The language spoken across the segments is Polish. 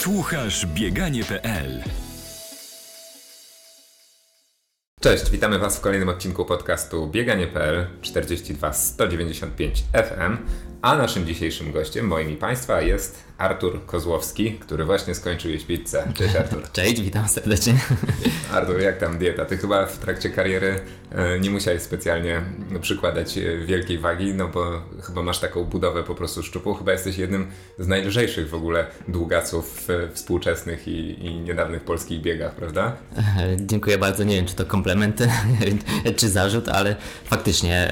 Słuchasz bieganie.pl Cześć, witamy Was w kolejnym odcinku podcastu Bieganie.pl 42 195 FM, a naszym dzisiejszym gościem, moim i Państwa, jest Artur Kozłowski, który właśnie skończył jeść pizzę. Cześć Artur. Cześć, witam serdecznie. Artur, jak tam dieta? Ty chyba w trakcie kariery e, nie musiałeś specjalnie przykładać e, wielkiej wagi, no bo chyba masz taką budowę po prostu szczupu. Chyba jesteś jednym z najlżejszych w ogóle długaców współczesnych i, i niedawnych polskich biegach, prawda? Dziękuję bardzo. Nie wiem, czy to komplement, czy zarzut, ale faktycznie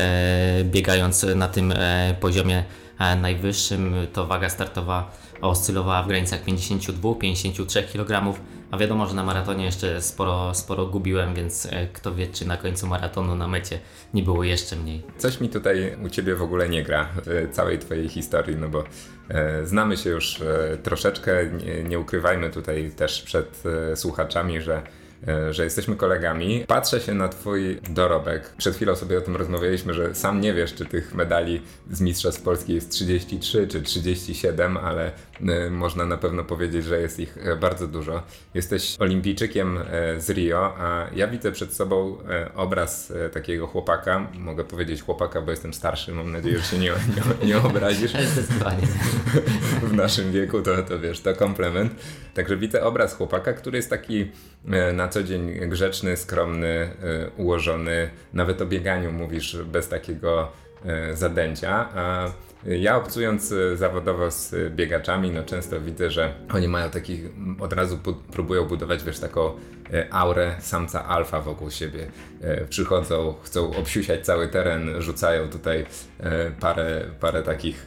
biegając na tym poziomie najwyższym, to waga startowa oscylowała w granicach 52-53 kg, a wiadomo, że na maratonie jeszcze sporo, sporo gubiłem, więc e, kto wie, czy na końcu maratonu na mecie nie było jeszcze mniej. Coś mi tutaj u Ciebie w ogóle nie gra w całej Twojej historii, no bo e, znamy się już e, troszeczkę, nie, nie ukrywajmy tutaj też przed e, słuchaczami, że E, że jesteśmy kolegami. Patrzę się na Twój dorobek. Przed chwilą sobie o tym rozmawialiśmy, że sam nie wiesz, czy tych medali z Mistrzostw Polski jest 33 czy 37, ale e, można na pewno powiedzieć, że jest ich e, bardzo dużo. Jesteś olimpijczykiem z Rio, a ja widzę przed sobą obraz takiego chłopaka. Mogę powiedzieć chłopaka, bo jestem starszy, mam nadzieję, że się nie, nie, nie obrazisz. Zdecydowanie. W naszym wieku to, to wiesz, to komplement. Także widzę obraz chłopaka, który jest taki na co dzień grzeczny, skromny, e, ułożony. Nawet o bieganiu mówisz bez takiego e, zadęcia. A ja obcując e, zawodowo z biegaczami, no często widzę, że oni mają taki, od razu próbują budować, wiesz, taką aurę samca alfa wokół siebie. Przychodzą, chcą obsiusiać cały teren, rzucają tutaj parę, parę takich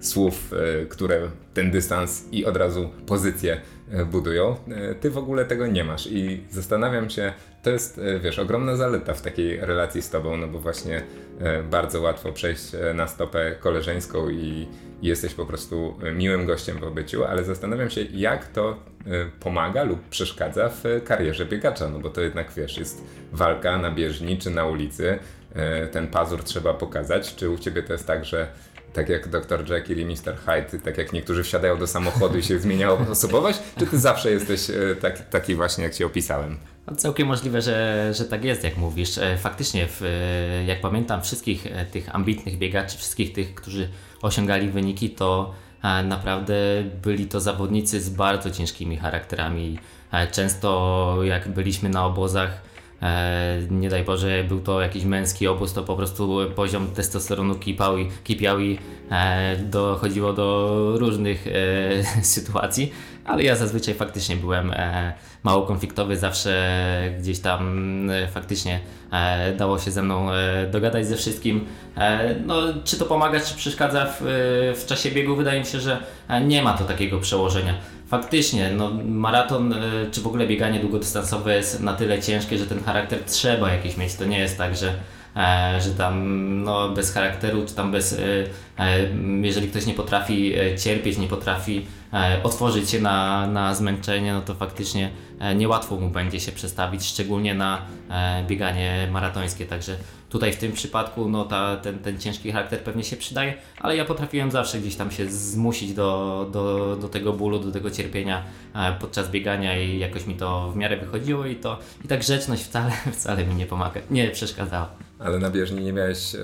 słów, które ten dystans i od razu pozycję E, budują. E, ty w ogóle tego nie masz i zastanawiam się, to jest, e, wiesz, ogromna zaleta w takiej relacji z tobą, no bo właśnie bardzo łatwo przejść na stopę koleżeńską i jesteś po prostu miłym gościem w obyciu, ale zastanawiam się, jak to pomaga lub przeszkadza w karierze biegacza, no bo to jednak, wiesz, jest walka na bieżni czy na ulicy, ten pazur trzeba pokazać, czy u ciebie to jest tak, że tak jak Dr. Jekyll i Mr. Hyde, tak jak niektórzy wsiadają do samochodu i się zmieniała osobowość, czy ty zawsze jesteś e, tak, taki właśnie, jak ci opisałem? No, całkiem możliwe, że, że tak jest, jak mówisz. E, faktycznie, w, e, jak pamiętam wszystkich tych ambitnych biegaczy, wszystkich tych, którzy osiągali wyniki, to naprawdę byli to zawodnicy z bardzo ciężkimi charakterami. Często jak byliśmy na obozach, nie daj Boże, był to jakiś męski obóz, to po prostu poziom testosteronu kipiał i, kipiał i e, dochodziło do różnych e, sytuacji, ale ja zazwyczaj faktycznie byłem e, mało konfliktowy, zawsze gdzieś tam e, faktycznie e, dało się ze mną dogadać ze wszystkim. no, czy to pomaga, czy przeszkadza w, w czasie biegu? Wydaje mi się, że nie ma to takiego przełożenia. Faktycznie, no, maraton czy w ogóle bieganie długodystansowe jest na tyle ciężkie, że ten charakter trzeba jakiś mieć. To nie jest tak, że E, że tam no, bez charakteru, czy tam bez, e, e, jeżeli ktoś nie potrafi cierpieć, nie potrafi otworzyć się na, na zmęczenie, no to faktycznie niełatwo mu będzie się przestawić, szczególnie na bieganie maratońskie, także tutaj w tym przypadku no, ta, ten, ten ciężki charakter pewnie się przydaje, ale ja potrafiłem zawsze gdzieś tam się zmusić do, do, do tego bólu, do tego cierpienia podczas biegania i jakoś mi to w miarę wychodziło i to i ta grzeczność wcale, wcale mi nie pomaga, nie przeszkadzała. Ale na bieżni nie miałeś e,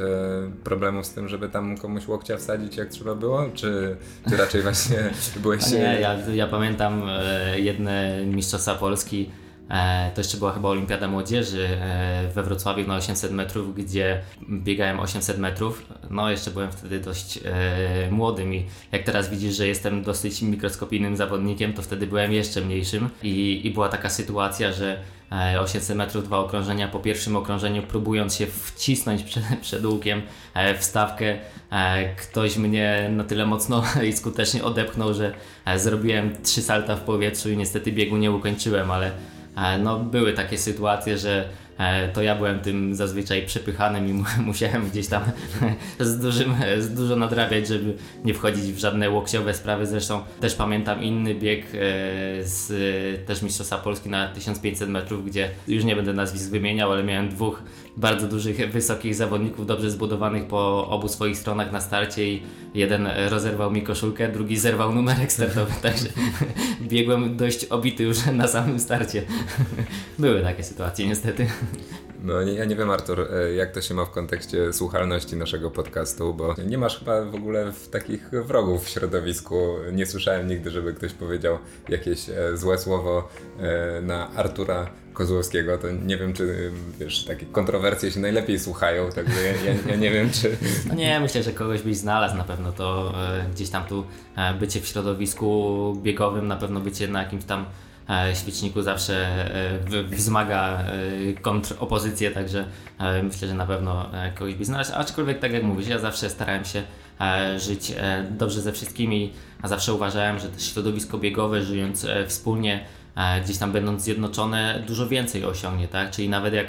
problemów z tym, żeby tam komuś łokcia wsadzić jak trzeba było? Czy, czy raczej właśnie byłeś... Nie, ja, ja pamiętam e, jedne Mistrzostwa Polski, e, to jeszcze była chyba Olimpiada Młodzieży e, we Wrocławiu na 800 metrów, gdzie biegałem 800 metrów. No jeszcze byłem wtedy dość e, młodym i jak teraz widzisz, że jestem dosyć mikroskopijnym zawodnikiem, to wtedy byłem jeszcze mniejszym i, i była taka sytuacja, że 800 e, metrów, dwa okrążenia. Po pierwszym okrążeniu, próbując się wcisnąć przed, przed łukiem e, w stawkę, e, ktoś mnie na tyle mocno i skutecznie odepchnął, że zrobiłem trzy salta w powietrzu i niestety biegu nie ukończyłem, ale no, były takie sytuacje, że e, to ja byłem tym zazwyczaj przepychanym i musiałem gdzieś tam z, dużym, z dużo nadrabiać, żeby nie wchodzić w żadne łokciowe sprawy. Zresztą też pamiętam inny bieg e, z też Mistrzostwa Polski na 1500 metrów, gdzie już nie będę nazwisk wymieniał, ale miałem dwóch bardzo dużych, wysokich zawodników, dobrze zbudowanych po obu swoich stronach na starcie i jeden rozerwał mi koszulkę, drugi zerwał numerek startowy, także biegłem dość obity już na samym starcie. Były takie sytuacje niestety. No ja nie wiem Artur, e, jak to się ma w kontekście słuchalności naszego podcastu, bo nie masz chyba w ogóle w takich wrogów w środowisku. Nie słyszałem nigdy, żeby ktoś powiedział jakieś e, złe słowo e, na Artura Kozłowskiego, to nie wiem, czy wiesz, takie kontrowersje się najlepiej słuchają, także ja, ja, ja nie wiem, czy... No nie, myślę, że kogoś byś znalazł na pewno, to e, gdzieś tam tu e, bycie w środowisku biegowym, na pewno bycie na jakimś tam świeczniku zawsze e, wzmaga e, kontropozycję, także e, myślę, że na pewno kogoś byś znalazł, aczkolwiek tak jak mówisz, ja zawsze starałem się żyć dobrze ze wszystkimi, a zawsze uważałem, że to środowisko biegowe, żyjąc wspólnie, gdzieś tam będąc zjednoczone, dużo więcej osiągnie, tak? Czyli nawet jak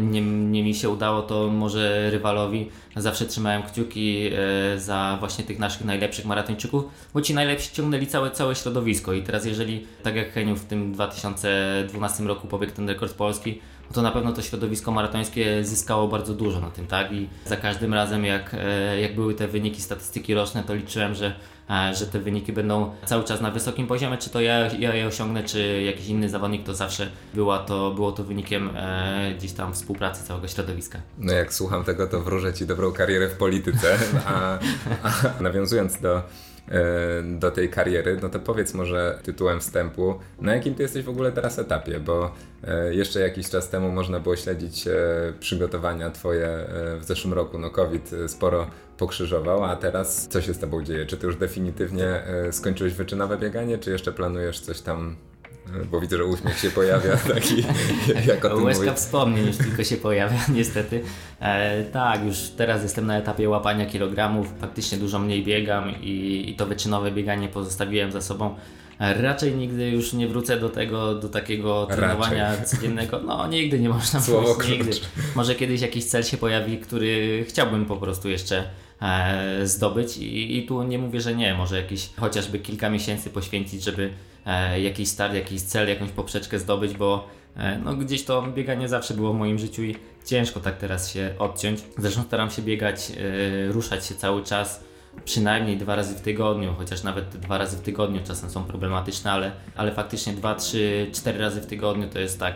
nie, nie mi się udało, to może rywalowi zawsze trzymałem kciuki e, za właśnie tych naszych najlepszych maratończyków, bo ci najlepsi ciągnęli całe, całe środowisko. I teraz jeżeli, tak jak Heniu w tym 2012 roku pobiegł ten rekord Polski, to na pewno to środowisko maratońskie zyskało bardzo dużo na tym, tak? I za każdym razem jak, e, jak były te wyniki, statystyki roczne, to liczyłem, że że te wyniki będą cały czas na wysokim poziomie, czy to ja, ja je osiągnę, czy jakiś inny zawodnik, to zawsze była to, było to wynikiem e, gdzieś tam współpracy całego środowiska. No jak słucham tego, to wróżę Ci dobrą karierę w polityce, a, a nawiązując do E, do tej kariery, no to powiedz może tytułem wstępu, na jakim ty jesteś w ogóle teraz etapie, bo e, jeszcze jakiś czas temu można było śledzić e, przygotowania twoje w zeszłym roku, no COVID sporo pokrzyżował, a teraz co się z tobą dzieje? Czy ty już definitywnie skończyłeś wyczynowe bieganie, czy jeszcze planujesz coś tam bo widzę, że uśmiech się pojawia taki, jak o tym Łezka wspomnień już tylko się pojawia, niestety. E, tak, już teraz jestem na etapie łapania kilogramów, faktycznie dużo mniej biegam i, i to wyczynowe bieganie pozostawiłem za sobą. Raczej nigdy już nie wrócę do tego, do takiego trenowania Raczej. codziennego. No, nigdy nie można Słowo nigdy. Może kiedyś jakiś cel się pojawi, który chciałbym po prostu jeszcze e, zdobyć I, i tu nie mówię, że nie. Może jakieś chociażby kilka miesięcy poświęcić, żeby jakiś start, jakiś cel, jakąś poprzeczkę zdobyć, bo e, no, gdzieś to bieganie zawsze było w moim życiu i ciężko tak teraz się odciąć. Zresztą staram się biegać, e, ruszać się cały czas przynajmniej dwa razy w tygodniu, chociaż nawet dwa razy w tygodniu czasem są problematyczne, ale, ale faktycznie dwa, trzy, cztery razy w tygodniu to jest tak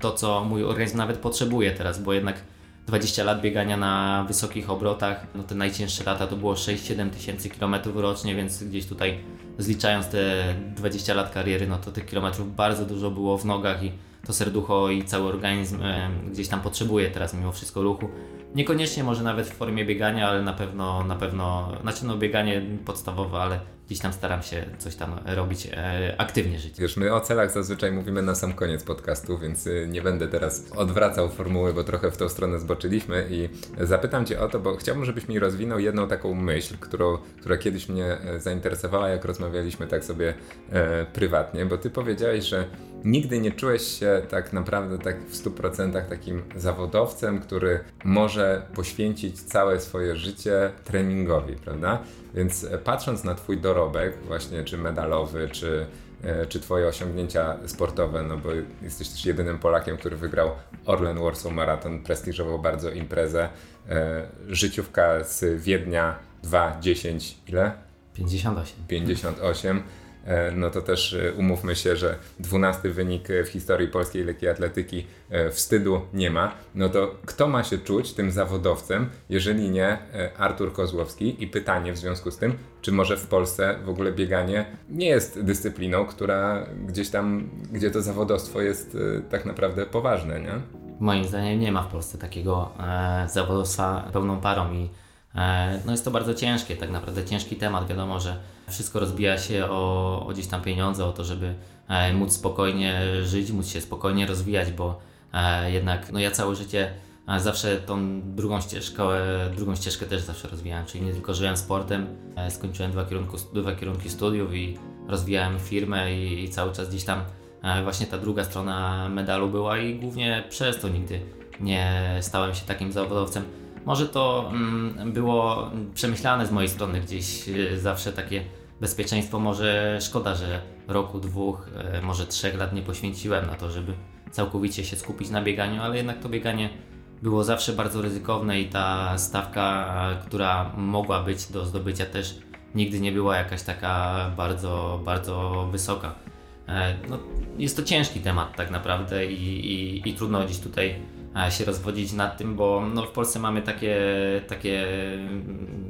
to, co mój organizm nawet potrzebuje teraz, bo jednak 20 lat biegania na wysokich obrotach, no te najcięższe lata to było 6-7 tysięcy kilometrów rocznie, więc gdzieś tutaj zliczając te 20 lat kariery, no to tych kilometrów bardzo dużo było w nogach i to serducho i cały organizm e, gdzieś tam potrzebuje teraz mimo wszystko ruchu. Niekoniecznie może nawet w formie biegania, ale na pewno, na pewno, znaczy no bieganie podstawowe, ale gdzieś tam staram się coś tam robić, e, aktywnie żyć. Wiesz, my o celach zazwyczaj mówimy na sam koniec podcastu, więc y, nie będę teraz odwracał formuły, bo trochę w tą stronę zboczyliśmy i zapytam Cię o to, bo chciałbym, żebyś mi rozwinął jedną taką myśl, którą, która kiedyś mnie e, zainteresowała, jak rozmawialiśmy tak sobie e, prywatnie, bo Ty powiedziałeś, że nigdy nie czułeś się tak naprawdę tak w 100% takim zawodowcem, który może poświęcić całe swoje życie treningowi, prawda? Więc e, patrząc na Twój dorobek, właśnie czy medalowy, czy, e, czy Twoje osiągnięcia sportowe, no bo jesteś też jedynym Polakiem, który wygrał Orlen Warsaw Marathon, prestiżową bardzo imprezę, e, życiówka z Wiednia 2.10 ile? 58. 58 E, no to też e, umówmy się, że dwunasty wynik w historii polskiej lekkiej atletyki e, wstydu nie ma. No to kto ma się czuć tym zawodowcem, jeżeli nie Artur Kozłowski? I pytanie w związku z tym, czy może w Polsce w ogóle bieganie nie jest dyscypliną, która gdzieś tam, gdzie to zawodowstwo jest tak naprawdę poważne, nie? Moim zdaniem nie ma w Polsce takiego e, zawodowstwa pełną parą i e, no jest to bardzo ciężkie, tak naprawdę ciężki temat. Wiadomo, że wszystko rozbija się o, o gdzieś tam pieniądze, o to, żeby e, móc spokojnie żyć, móc się spokojnie rozwijać, bo e, jednak no ja całe życie e, zawsze tą drugą ścieżkę, drugą ścieżkę też zawsze rozwijałem, czyli nie tylko żyłem sportem, skończyłem dwa, kierunku, dwa kierunki studiów i rozwijałem firmę i, i cały czas gdzieś tam właśnie ta druga strona medalu była i głównie przez to nigdy nie stałem się takim zawodowcem. Może to mm, było przemyślane z mojej strony gdzieś zawsze takie bezpieczeństwo. Może szkoda, że roku, dwóch, może trzech lat nie poświęciłem na to, żeby całkowicie się skupić na bieganiu, ale jednak to bieganie było zawsze bardzo ryzykowne i ta stawka, która mogła być do zdobycia też nigdy nie była jakaś taka bardzo, bardzo wysoka. E, no, jest to ciężki temat tak naprawdę i, i, i trudno gdzieś tutaj e, się rozwodzić nad tym, bo no, w Polsce mamy takie, takie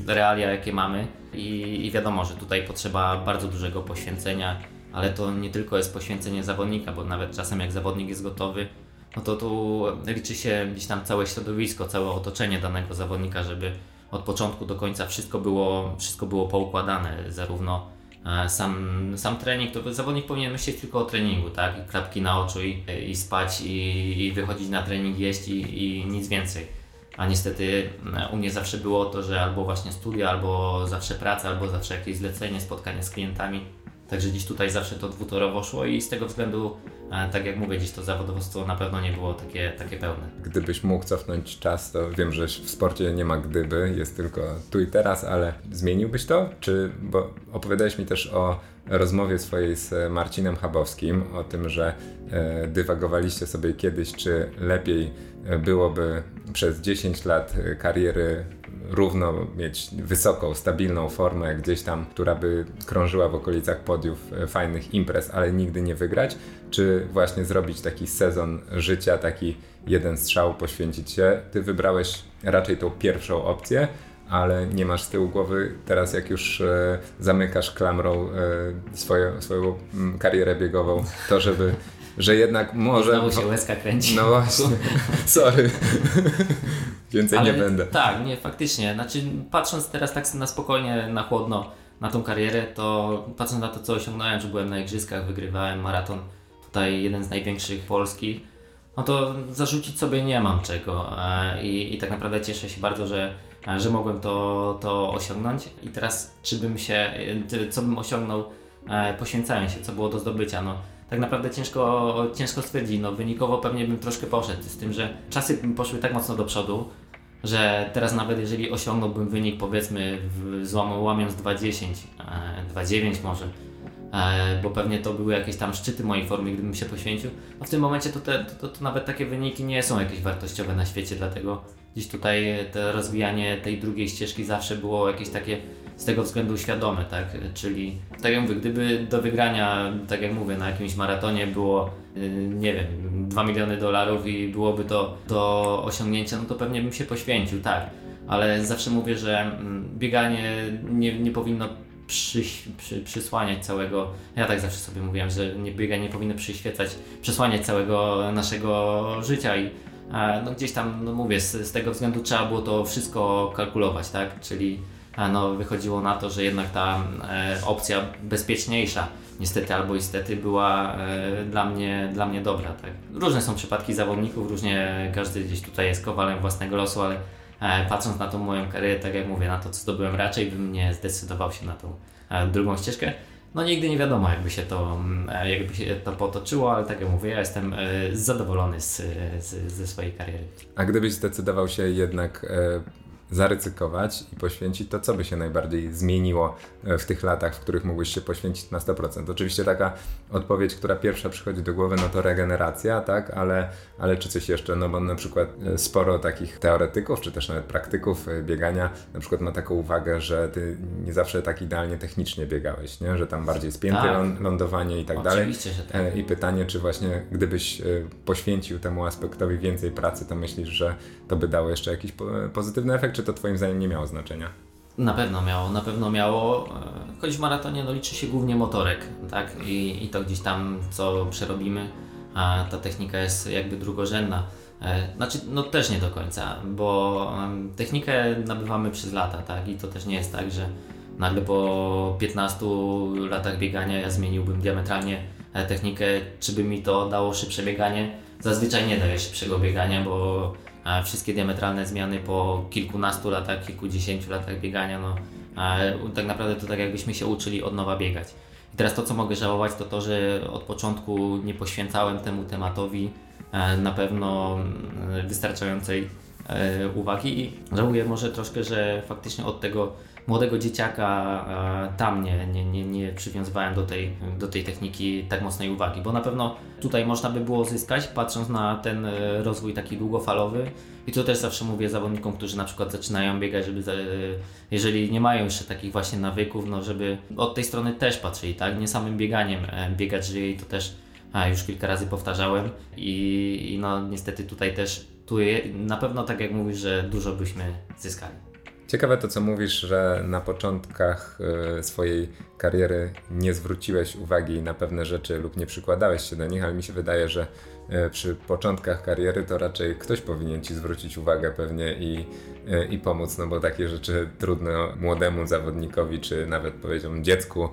realia, jakie mamy i, i wiadomo, że tutaj potrzeba bardzo dużego poświęcenia, ale to nie tylko jest poświęcenie zawodnika, bo nawet czasem jak zawodnik jest gotowy, no to tu liczy się gdzieś tam całe środowisko, całe otoczenie danego zawodnika, żeby od początku do końca wszystko było, wszystko było poukładane, zarówno sam, sam trening, to zawodnik powinien myśleć tylko o treningu, tak? I klapki na oczu i, i spać i, i wychodzić na trening, jeść i, i nic więcej. A niestety e, u mnie zawsze było to, że albo właśnie studia, albo zawsze praca, albo zawsze jakieś zlecenie, spotkanie z klientami. Także gdzieś tutaj zawsze to dwutorowo szło i z tego względu tak jak mówię, dziś to zawodowstwo na pewno nie było takie, takie pełne. Gdybyś mógł cofnąć czas, to wiem, że w sporcie nie ma gdyby, jest tylko tu i teraz, ale zmieniłbyś to? Czy, bo opowiadałeś mi też o rozmowie swojej z Marcinem Chabowskim, o tym, że e, dywagowaliście sobie kiedyś, czy lepiej e, byłoby przez 10 lat kariery równo mieć wysoką, stabilną formę gdzieś tam, która by krążyła w okolicach podiów e, fajnych imprez, ale nigdy nie wygrać, czy właśnie zrobić taki sezon życia, taki jeden strzał, poświęcić się. Ty wybrałeś raczej tą pierwszą opcję, ale nie masz z tyłu głowy teraz, jak już e, zamykasz klamrą e, swoją, swoją m, karierę biegową, to żeby że jednak może... Znowu się łezka kręci. No właśnie, sorry. Więcej Ale, nie będę. Tak, nie, faktycznie. Znaczy, patrząc teraz tak na spokojnie, na chłodno na tą karierę, to patrząc na to, co osiągnąłem, że byłem na igrzyskach, wygrywałem maraton, tutaj jeden z największych polskich, no to zarzucić sobie nie mam czego. E, I, i tak naprawdę cieszę się bardzo, że, że mogłem to, to osiągnąć. I teraz, czy bym się, e, co bym osiągnął, e, poświęcając się, co było do zdobycia. No, tak naprawdę ciężko, ciężko stwierdzić. No, wynikowo pewnie bym troszkę poszedł, z tym, że czasy poszły tak mocno do przodu, że teraz nawet jeżeli osiągnąłbym wynik powiedzmy w złamu łamiąc 2.10, 2.9 e, może, e, bo pewnie to były jakieś tam szczyty mojej formy, gdybym się poświęcił, no w tym momencie to, te, to, to nawet takie wyniki nie są jakieś wartościowe na świecie, dlatego gdzieś tutaj to rozwijanie tej drugiej ścieżki zawsze było jakieś takie z tego względu świadome, tak? Czyli tak jak mówię, gdyby do wygrania, tak jak mówię, na jakimś maratonie było, y, nie wiem, 2 miliony dolarów i byłoby to do osiągnięcia, no to pewnie bym się poświęcił, tak. Ale zawsze mówię, że mm, bieganie nie, nie powinno przy, przy, przysłaniać całego. Ja tak zawsze sobie mówiłem, że nie, bieganie nie powinno przyświecać, przysłaniać całego naszego życia i no gdzieś tam, no mówię, z, z tego względu trzeba było to wszystko kalkulować, tak? Czyli no, wychodziło na to, że jednak ta e, opcja bezpieczniejsza niestety albo istety była e, dla, mnie, dla mnie dobra. Tak? Różne są przypadki zawodników, różnie każdy gdzieś tutaj jest kowalem własnego losu, ale e, patrząc na tą moją karierę, tak jak mówię, na to co zdobyłem, raczej bym nie zdecydował się na tą drugą ścieżkę. No nigdy nie wiadomo, jakby się to, jakby się to potoczyło, ale tak jak mówię, ja jestem zadowolony z, z, ze swojej kariery. A gdybyś zdecydował się jednak zaryzykować i poświęcić, to co by się najbardziej zmieniło e, w tych latach, w których mógłbyś się poświęcić na 100%? Oczywiście taka odpowiedź, która pierwsza przychodzi do głowy, no to regeneracja, tak, ale, ale czy coś jeszcze? No bo na przykład e, sporo takich teoretyków, czy też nawet praktyków e, biegania na przykład ma taką uwagę, że ty nie zawsze tak idealnie technicznie biegałeś, nie? że tam bardziej spięte tak. lądowanie i tak Oczywiście, dalej. Że tak. I pytanie, czy właśnie gdybyś poświęcił temu aspektowi więcej pracy, to myślisz, że to by dało jeszcze jakiś pozytywny efekt, czy to Twoim zdaniem nie miało znaczenia? Na pewno miało, na pewno miało. E, choć w maratonie no, liczy się głównie motorek, tak? I, I to gdzieś tam, co przerobimy, a ta technika jest jakby drugorzędna. E, znaczy, no też nie do końca, bo technikę nabywamy przez lata, tak? I to też nie jest tak, że nagle po 15 latach biegania ja zmieniłbym diametralnie e, technikę, czy by mi to dało szybsze bieganie. Zazwyczaj nie daje szybszego biegania, bo wszystkie diametralne zmiany po kilkunastu latach, kilkudziesięciu latach biegania, no tak naprawdę to tak jakbyśmy się uczyli od nowa biegać. I teraz to, co mogę żałować, to to, że od początku nie poświęcałem temu tematowi e, na pewno mm, wystarczającej e, uwagi i żałuję może troszkę, że faktycznie od tego młodego dzieciaka tam nie, nie, nie, nie przywiązywałem do tej, do tej techniki tak mocnej uwagi, bo na pewno tutaj można by było zyskać, patrząc na ten e, rozwój taki długofalowy. I to też zawsze mówię zawodnikom, którzy na przykład zaczynają biegać, żeby jeżeli nie mają jeszcze takich właśnie nawyków, no żeby od tej strony też patrzyli, tak? Nie samym bieganiem e, biegać żyje i to też a, już kilka razy powtarzałem i, i no niestety tutaj też tu na pewno tak jak mówisz, że dużo byśmy zyskali. Ciekawe to, co mówisz, że na początkach e, swojej kariery nie zwróciłeś uwagi na pewne rzeczy lub nie przykładałeś się do nich, ale mi się wydaje, że e, przy początkach kariery to raczej ktoś powinien ci zwrócić uwagę pewnie i, e, i pomóc, no bo takie rzeczy trudno młodemu zawodnikowi, czy nawet powiedziałbym dziecku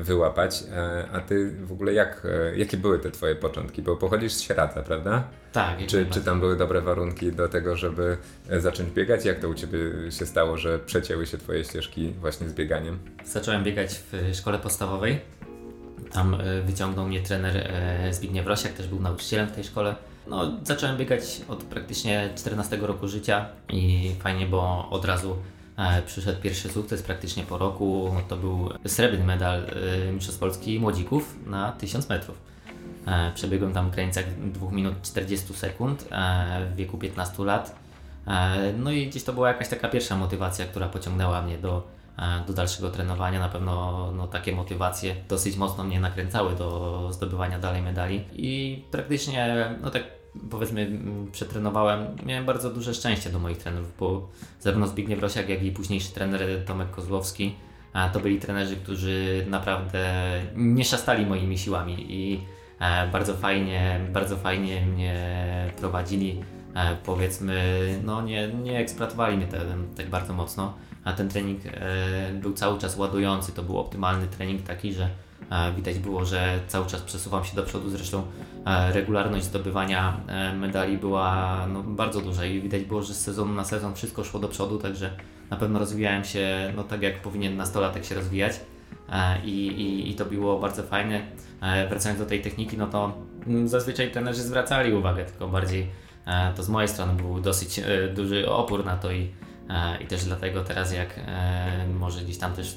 wyłapać. E, a ty w ogóle jak, e, jakie były te twoje początki? Bo pochodzisz z Sieradza, prawda? Tak. Czy, czy tam były dobre warunki do tego, żeby zacząć biegać? Jak to u ciebie się stało, że przecięły się twoje ścieżki właśnie z bieganiem? Zacząłem biegać w szkole podstawowej. Tam wyciągnął mnie trener Zbigniew Rosiak, też był nauczycielem w tej szkole. No, zacząłem biegać od praktycznie 14 roku życia i fajnie, bo od razu E, przyszedł pierwszy sukces praktycznie po roku. To był srebrny medal e, Mistrzostw Polski Młodzików na 1000 metrów. E, przebiegłem tam w granicach 2 minut 40 sekund w wieku 15 lat. No i gdzieś to była jakaś taka pierwsza motywacja, która pociągnęła mnie do, do dalszego trenowania. Na pewno no, takie motywacje dosyć mocno mnie nakręcały do zdobywania dalej medali. I praktycznie, no tak powiedzmy przetrenowałem, miałem bardzo duże szczęście do moich trenerów, bo zarówno Zbigniew Rosiak, jak i późniejszy trener Tomek Kozłowski to byli trenerzy, którzy naprawdę nie szastali moimi siłami i e, bardzo fajnie, bardzo fajnie mnie prowadzili. E, powiedzmy, no nie, nie eksploatowali mnie tak bardzo mocno, a ten trening e, był cały czas ładujący. To był optymalny trening taki, że Widać było, że cały czas przesuwam się do przodu, zresztą e, regularność zdobywania e, medali była no, bardzo duża i widać było, że z sezonu na sezon wszystko szło do przodu, także na pewno rozwijałem się no, tak, jak powinien nastolatek się rozwijać. E, I, i, i to było bardzo fajne. Wracając do tej techniki, no to mm, zazwyczaj trenerzy zwracali uwagę, tylko bardziej to z mojej strony był dosyć duży opór na to i I też dlatego teraz jak e, może gdzieś tam też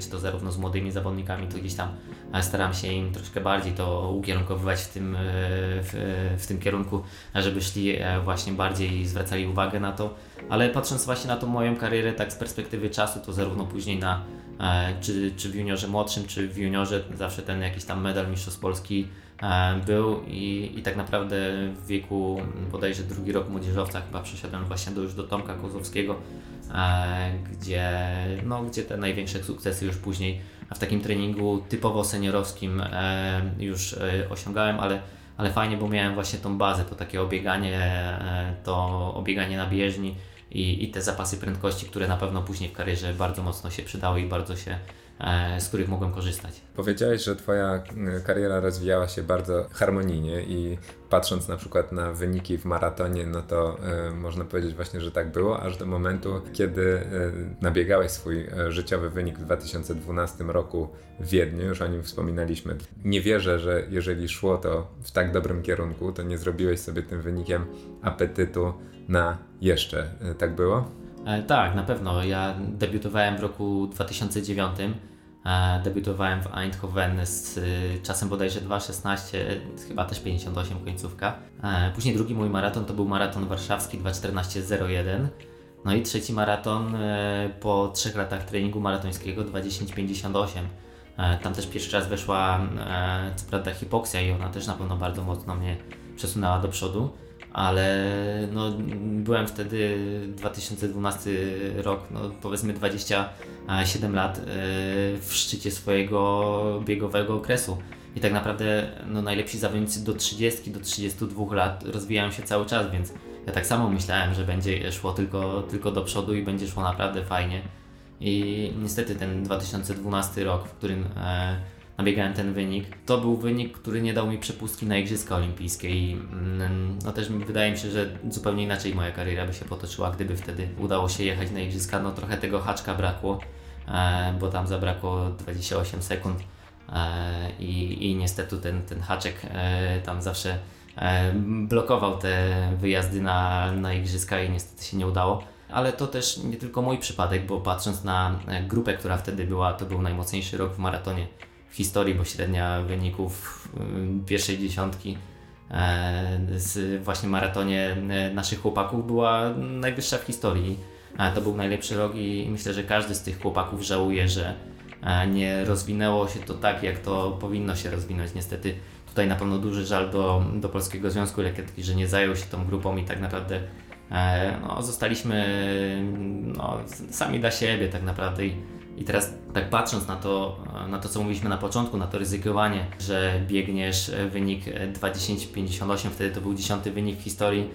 czy to zarówno z młodymi zawodnikami, to gdzieś tam e, staram się im troszkę bardziej to ukierunkowywać w tym, w, w tym kierunku, żeby szli właśnie bardziej zwracali uwagę na to. Ale patrząc właśnie na tą moją karierę tak z perspektywy czasu, to zarówno później na czy, czy w juniorze młodszym, czy w juniorze zawsze ten jakiś tam medal mistrzostw Polski E, był i, i tak naprawdę w wieku bodajże drugi rok młodzieżowca chyba przeszedłem właśnie do, już do Tomka Kozłowskiego, e, gdzie, no, gdzie te największe sukcesy już później w takim treningu typowo seniorowskim e, już osiągałem, ale, ale fajnie, bo miałem właśnie tą bazę, to takie obieganie, to obieganie na bieżni i, i te zapasy prędkości, które na pewno później w karierze bardzo mocno się przydały i bardzo się E, z których mogłem korzystać. Powiedziałeś, że Twoja e, kariera rozwijała się bardzo harmonijnie i patrząc na przykład na wyniki w maratonie, no to y, można powiedzieć właśnie, że tak było, aż do momentu, kiedy y, nabiegałeś swój y, życiowy wynik w 2012 roku w Wiedniu, już o nim wspominaliśmy. Nie wierzę, że jeżeli szło to w tak dobrym kierunku, to nie zrobiłeś sobie tym wynikiem apetytu na jeszcze. Tak było? E, tak, na pewno. Ja debiutowałem w roku 2009. E, debiutowałem w Eindhoven z y, czasem bodajże 2.16, chyba też 58 końcówka. E, później drugi mój maraton to był maraton warszawski 2.14.01. No i trzeci maraton po trzech latach treningu maratońskiego 2.10.58. Tam też pierwszy raz weszła co prawda hipoksja i ona też na pewno bardzo mocno mnie przesunęła do przodu ale no, byłem wtedy 2012 rok, no, powiedzmy 27 lat e, w szczycie swojego biegowego okresu. I tak naprawdę no, najlepsi zawodnicy do 30, do 32 lat rozwijają się cały czas, więc ja tak samo myślałem, że będzie szło tylko, tylko do przodu i będzie szło naprawdę fajnie. I niestety ten 2012 rok, w którym e, nabiegałem ten wynik. To był wynik, który nie dał mi przepustki na Igrzyska Olimpijskie i mm, no też wydaje mi się, że zupełnie inaczej moja kariera by się potoczyła, gdyby wtedy udało się jechać na Igrzyska. No trochę tego haczka brakło, e, bo tam zabrakło 28 sekund i, i niestety ten, ten haczek tam zawsze blokował te wyjazdy na, na igrzyska i niestety się nie udało. Ale to też nie tylko mój przypadek, bo patrząc na grupę, która wtedy była, to był najmocniejszy rok w maratonie w historii, bo średnia wyników pierwszej dziesiątki z właśnie maratonie naszych chłopaków była najwyższa w historii. To był najlepszy rok i myślę, że każdy z tych chłopaków żałuje, że nie rozwinęło się to tak, jak to powinno się rozwinąć. Niestety tutaj na pewno duży żal do, do Polskiego Związku Lekkietki, że nie zajął się tą grupą i tak naprawdę e, no, zostaliśmy no, sami dla siebie tak naprawdę. I, I teraz tak patrząc na to, na to, co mówiliśmy na początku, na to ryzykowanie, że biegniesz wynik 2.10.58, wtedy to był dziesiąty wynik w historii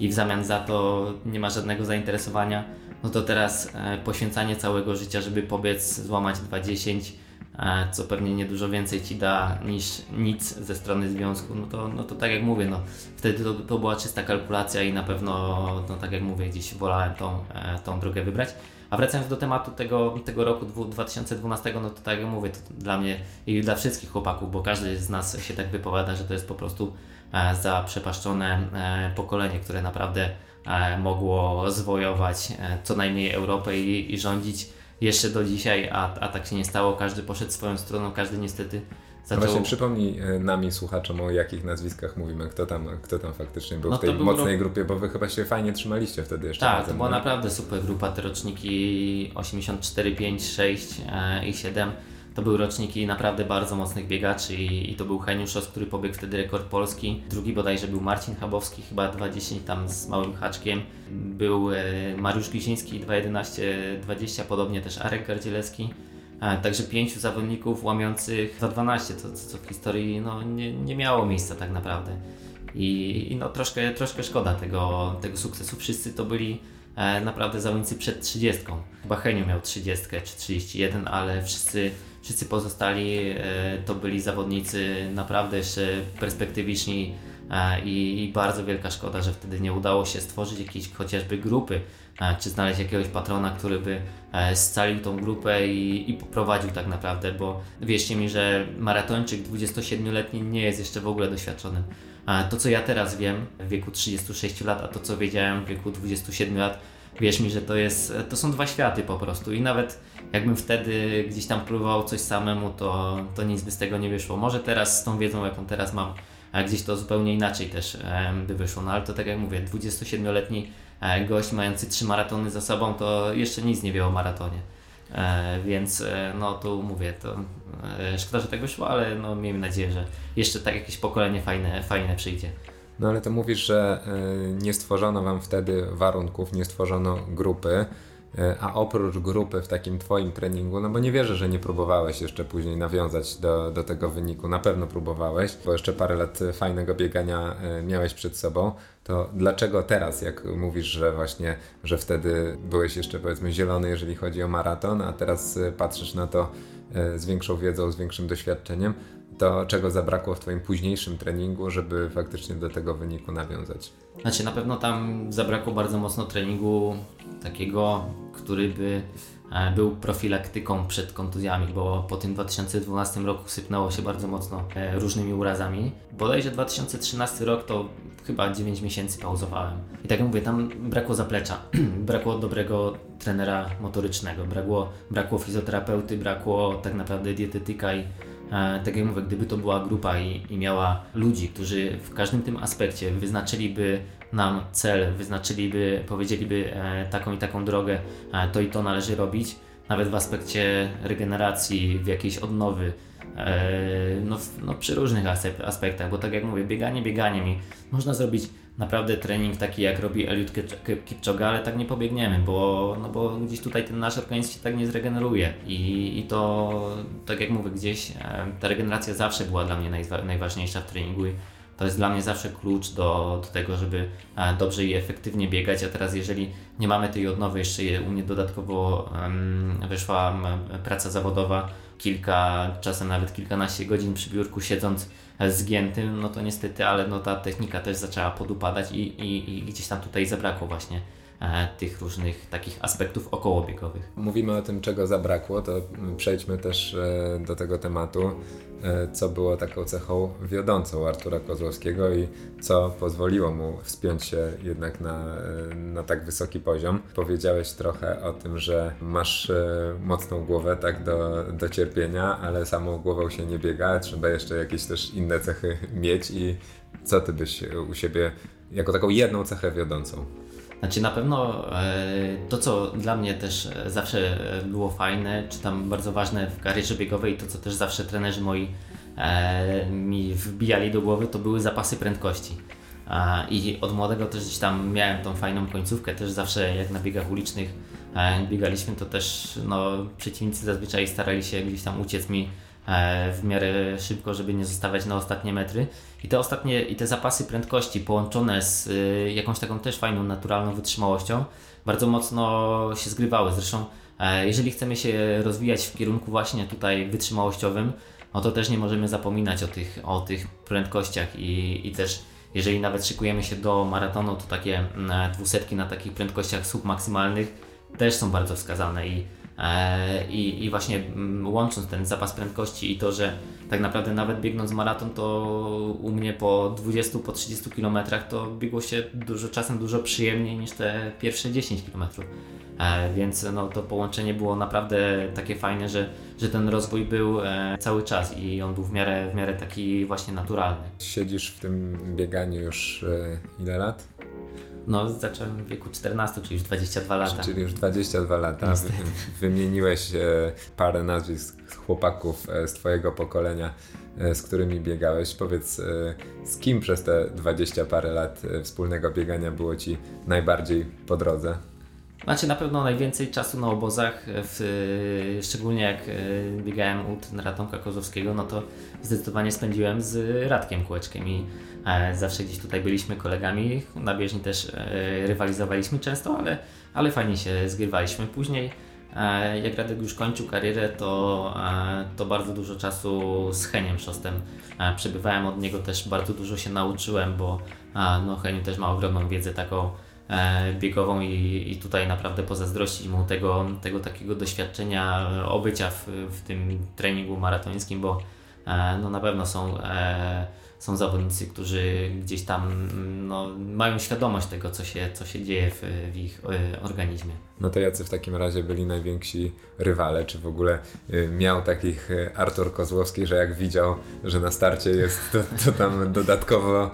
i w zamian za to nie ma żadnego zainteresowania, no to teraz e, poświęcanie całego życia, żeby pobiec, złamać 2.10, e, co pewnie nie dużo więcej ci da niż nic ze strony związku, no to, no to tak jak mówię, no wtedy to, to była czysta kalkulacja i na pewno, no tak jak mówię, gdzieś wolałem tą, e, tą drogę wybrać. A wracając do tematu tego, tego roku 2012, no to tak jak mówię, to dla mnie i dla wszystkich chłopaków, bo każdy z nas się tak wypowiada, że to jest po prostu E, za przepaszczone e, pokolenie, które naprawdę e, mogło zwojować co najmniej Europę i, i rządzić jeszcze do dzisiaj, a, a tak się nie stało. Każdy poszedł swoją stroną, każdy niestety zaczął... Właśnie przypomnij nami, słuchaczom, o jakich nazwiskach mówimy, kto tam, kto tam faktycznie był no w tej mocnej grupie, bo wy chyba się fajnie trzymaliście wtedy jeszcze. Tak, razem, to była naprawdę super grupa, te roczniki 84, 5, 6 i 7 to były roczniki naprawdę bardzo mocnych biegaczy i, i to był Heniuszos, który pobiegł wtedy rekord polski. Drugi bodajże był Marcin Chabowski, chyba 2.10 tam z małym haczkiem. Był e, Mariusz Gliziński 2.11.20, podobnie też Arek Gardzielewski. Także pięciu zawodników łamiących za 12, co, co w historii no, nie, nie miało miejsca tak naprawdę. I, i no, troszkę, troszkę szkoda tego, tego sukcesu. Wszyscy to byli e, naprawdę zawodnicy przed 30. Chyba Heniu miał 30 czy 31, ale wszyscy Wszyscy pozostali e, to byli zawodnicy naprawdę jeszcze perspektywiczni e, i, bardzo wielka szkoda, że wtedy nie udało się stworzyć jakiejś chociażby grupy, e, czy znaleźć jakiegoś patrona, który by scalił tą grupę i, i poprowadził tak naprawdę, bo wierzcie mi, że maratończyk 27-letni nie jest jeszcze w ogóle doświadczonym. To, co ja teraz wiem w wieku 36 lat, a to, co wiedziałem w wieku 27 lat, wierz mi, że to, jest, to są dwa światy po prostu i nawet jakbym wtedy gdzieś tam próbował coś samemu, to, to nic by z tego nie wyszło. Może teraz z tą wiedzą, jaką teraz mam, a gdzieś to zupełnie inaczej też by wyszło. No ale to tak jak mówię, 27-letni e, gość mający trzy maratony za sobą, to jeszcze nic nie wie o maratonie. E, więc e, no tu mówię, to szkoda, że tak wyszło, ale no miejmy nadzieję, że jeszcze tak jakieś pokolenie fajne, fajne przyjdzie. No ale to mówisz, że nie stworzono wam wtedy warunków, nie stworzono grupy. E, a oprócz grupy w takim Twoim treningu, no bo nie wierzę, że nie próbowałeś jeszcze później nawiązać do, do tego wyniku, na pewno próbowałeś, bo jeszcze parę lat fajnego biegania e, miałeś przed sobą, to dlaczego teraz, jak mówisz, że właśnie, że wtedy byłeś jeszcze powiedzmy zielony, jeżeli chodzi o maraton, a teraz e, patrzysz na to z większą wiedzą, z większym doświadczeniem, to czego zabrakło w Twoim późniejszym treningu, żeby faktycznie do tego wyniku nawiązać? Znaczy na pewno tam zabrakło bardzo mocno treningu takiego, który by e, był profilaktyką przed kontuzjami, bo po tym 2012 roku sypnęło się bardzo mocno e, różnymi urazami. Bodajże 2013 rok to chyba 9 miesięcy pauzowałem. I tak jak mówię, tam brakło zaplecza, brakło dobrego trenera motorycznego, brakło, brakło fizjoterapeuty, brakło tak naprawdę dietetyka i tak jak mówię, gdyby to była grupa i, i miała ludzi, którzy w każdym tym aspekcie wyznaczyliby nam cel, wyznaczyliby, powiedzieliby e, taką i taką drogę, e, to i to należy robić, nawet w aspekcie regeneracji, w jakiejś odnowy, no, no przy różnych aspektach, bo tak jak mówię, bieganie bieganiem i można zrobić naprawdę trening taki jak robi Eliud Kipchoge, ale tak nie pobiegniemy, bo, no bo gdzieś tutaj ten nasz organizm się tak nie zregeneruje. I, i to, tak jak mówię, gdzieś ta regeneracja zawsze była dla mnie najważniejsza w treningu i to jest dla mnie zawsze klucz do, do tego, żeby e, dobrze i efektywnie biegać, a teraz jeżeli nie mamy tej odnowy, jeszcze u mnie dodatkowo um, wyszła praca zawodowa, kilka, czasem nawet kilkanaście godzin przy biurku siedząc zgiętym, no to niestety, ale no ta technika też zaczęła podupadać i, i, i gdzieś tam tutaj zabrakło właśnie e, tych różnych takich aspektów okołobiegowych. Mówimy o tym, czego zabrakło, to przejdźmy też e, do tego tematu, e, co było taką cechą wiodącą Artura Kozłowskiego i co pozwoliło mu wspiąć się jednak na, na tak wysoki poziom. Powiedziałeś trochę o tym, że masz mocną głowę tak do, do cierpienia, ale samą głową się nie biega, trzeba jeszcze jakieś też inne cechy mieć i co ty byś u siebie jako taką jedną cechę wiodącą? Znaczy na pewno e, to, co dla mnie też zawsze było fajne, czy tam bardzo ważne w karierze biegowej, to co też zawsze trenerzy moi e, mi wbijali do głowy, to były zapasy prędkości. I od młodego też gdzieś tam miałem tą fajną końcówkę, też zawsze jak na biegach ulicznych e, biegaliśmy, to też no, przeciwnicy zazwyczaj starali się gdzieś tam uciec mi E, w miarę szybko, żeby nie zostawiać na ostatnie metry. I te ostatnie, i te zapasy prędkości połączone z y, jakąś taką też fajną, naturalną wytrzymałością bardzo mocno się zgrywały. Zresztą, e, jeżeli chcemy się rozwijać w kierunku właśnie tutaj wytrzymałościowym, no to też nie możemy zapominać o tych, o tych prędkościach i, i też jeżeli nawet szykujemy się do maratonu, to takie mm, dwusetki na takich prędkościach submaksymalnych też są bardzo wskazane i E, I, I właśnie mm, łącząc ten zapas prędkości i to, że tak naprawdę nawet biegnąc maraton, to u mnie po 20, po 30 km to biegło się dużo, czasem dużo przyjemniej niż te pierwsze 10 km. E, więc no, to połączenie było naprawdę takie fajne, że, że ten rozwój był e, cały czas i on był w miarę, w miarę taki właśnie naturalny. Siedzisz w tym bieganiu już ile lat? No, zacząłem w wieku 14, czyli już 22 lata. Czyli już 22 lata. Wymieniłeś e, parę nazwisk chłopaków e, z Twojego pokolenia, e, z którymi biegałeś. Powiedz, z kim przez te 20 parę lat wspólnego biegania było Ci najbardziej po drodze? Znaczy na pewno najwięcej czasu na obozach, w, szczególnie jak biegałem u trenera Tomka Kozowskiego, no to zdecydowanie spędziłem z Radkiem Kółeczkiem i E, zawsze gdzieś tutaj byliśmy kolegami, na bieżni też e, rywalizowaliśmy często, ale, ale fajnie się zgrywaliśmy. Później e, jak Radek już kończył karierę, to, to bardzo dużo czasu z Heniem Szostem przebywałem od niego też bardzo dużo się nauczyłem, bo no, Heniu też ma ogromną wiedzę taką biegową i, i tutaj naprawdę pozazdrościć mu tego, tego takiego doświadczenia obycia w, w tym treningu maratońskim, bo no, na pewno są są zawodnicy, którzy gdzieś tam no, mają świadomość tego, co się, co się dzieje w, w ich organizmie. No to jacy w takim razie byli najwięksi rywale? Czy w ogóle y, miał takich y, Artur Kozłowski, że jak widział, że na starcie jest, to, to tam dodatkowo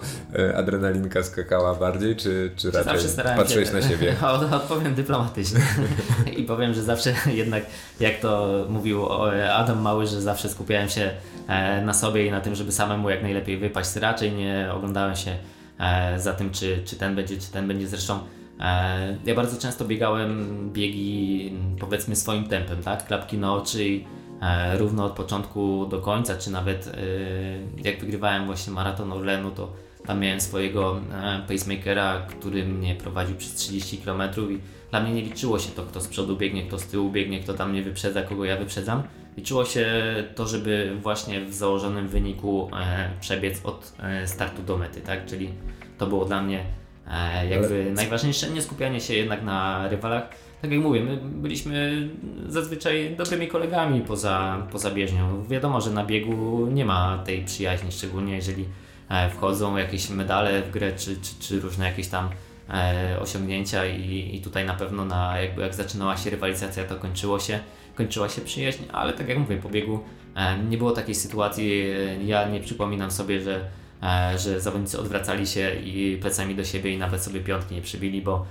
adrenalinka skakała bardziej, czy, czy raczej patrzyłeś na siebie? Odpowiem dyplomatycznie i powiem, że zawsze jednak, jak to mówił Adam Mały, że zawsze skupiałem się e, na sobie i na tym, żeby samemu jak najlepiej wypaść. Raczej nie oglądałem się e, za tym, czy, czy ten będzie, czy ten będzie. Zresztą ja bardzo często biegałem biegi powiedzmy swoim tempem, tak? Klapki na oczy i e, równo od początku do końca, czy nawet jak wygrywałem właśnie maraton Orlenu, to tam miałem swojego pacemakera, który mnie prowadził przez 30 km i dla mnie nie liczyło się to, kto z przodu biegnie, kto z tyłu biegnie, kto tam mnie wyprzedza, kogo ja wyprzedzam Liczyło się to, żeby właśnie w założonym wyniku e, przebiec od e, startu do mety, tak? Czyli to było dla mnie e, jakby Ale... najważniejsze, nie skupianie się jednak na rywalach. Tak jak mówię, my byliśmy zazwyczaj dobrymi kolegami poza, poza bieżnią. Wiadomo, że na biegu nie ma tej przyjaźni, szczególnie jeżeli e, wchodzą jakieś medale w grę, czy, czy, czy różne jakieś tam e, osiągnięcia i, i tutaj na pewno na, jakby jak zaczynała się rywalizacja, to kończyło się kończyła się przyjaźń, ale tak jak mówię, po biegu nie było takiej sytuacji, ja nie przypominam sobie, że, że zawodnicy odwracali się i plecami do siebie i nawet sobie piątki nie przybili, bo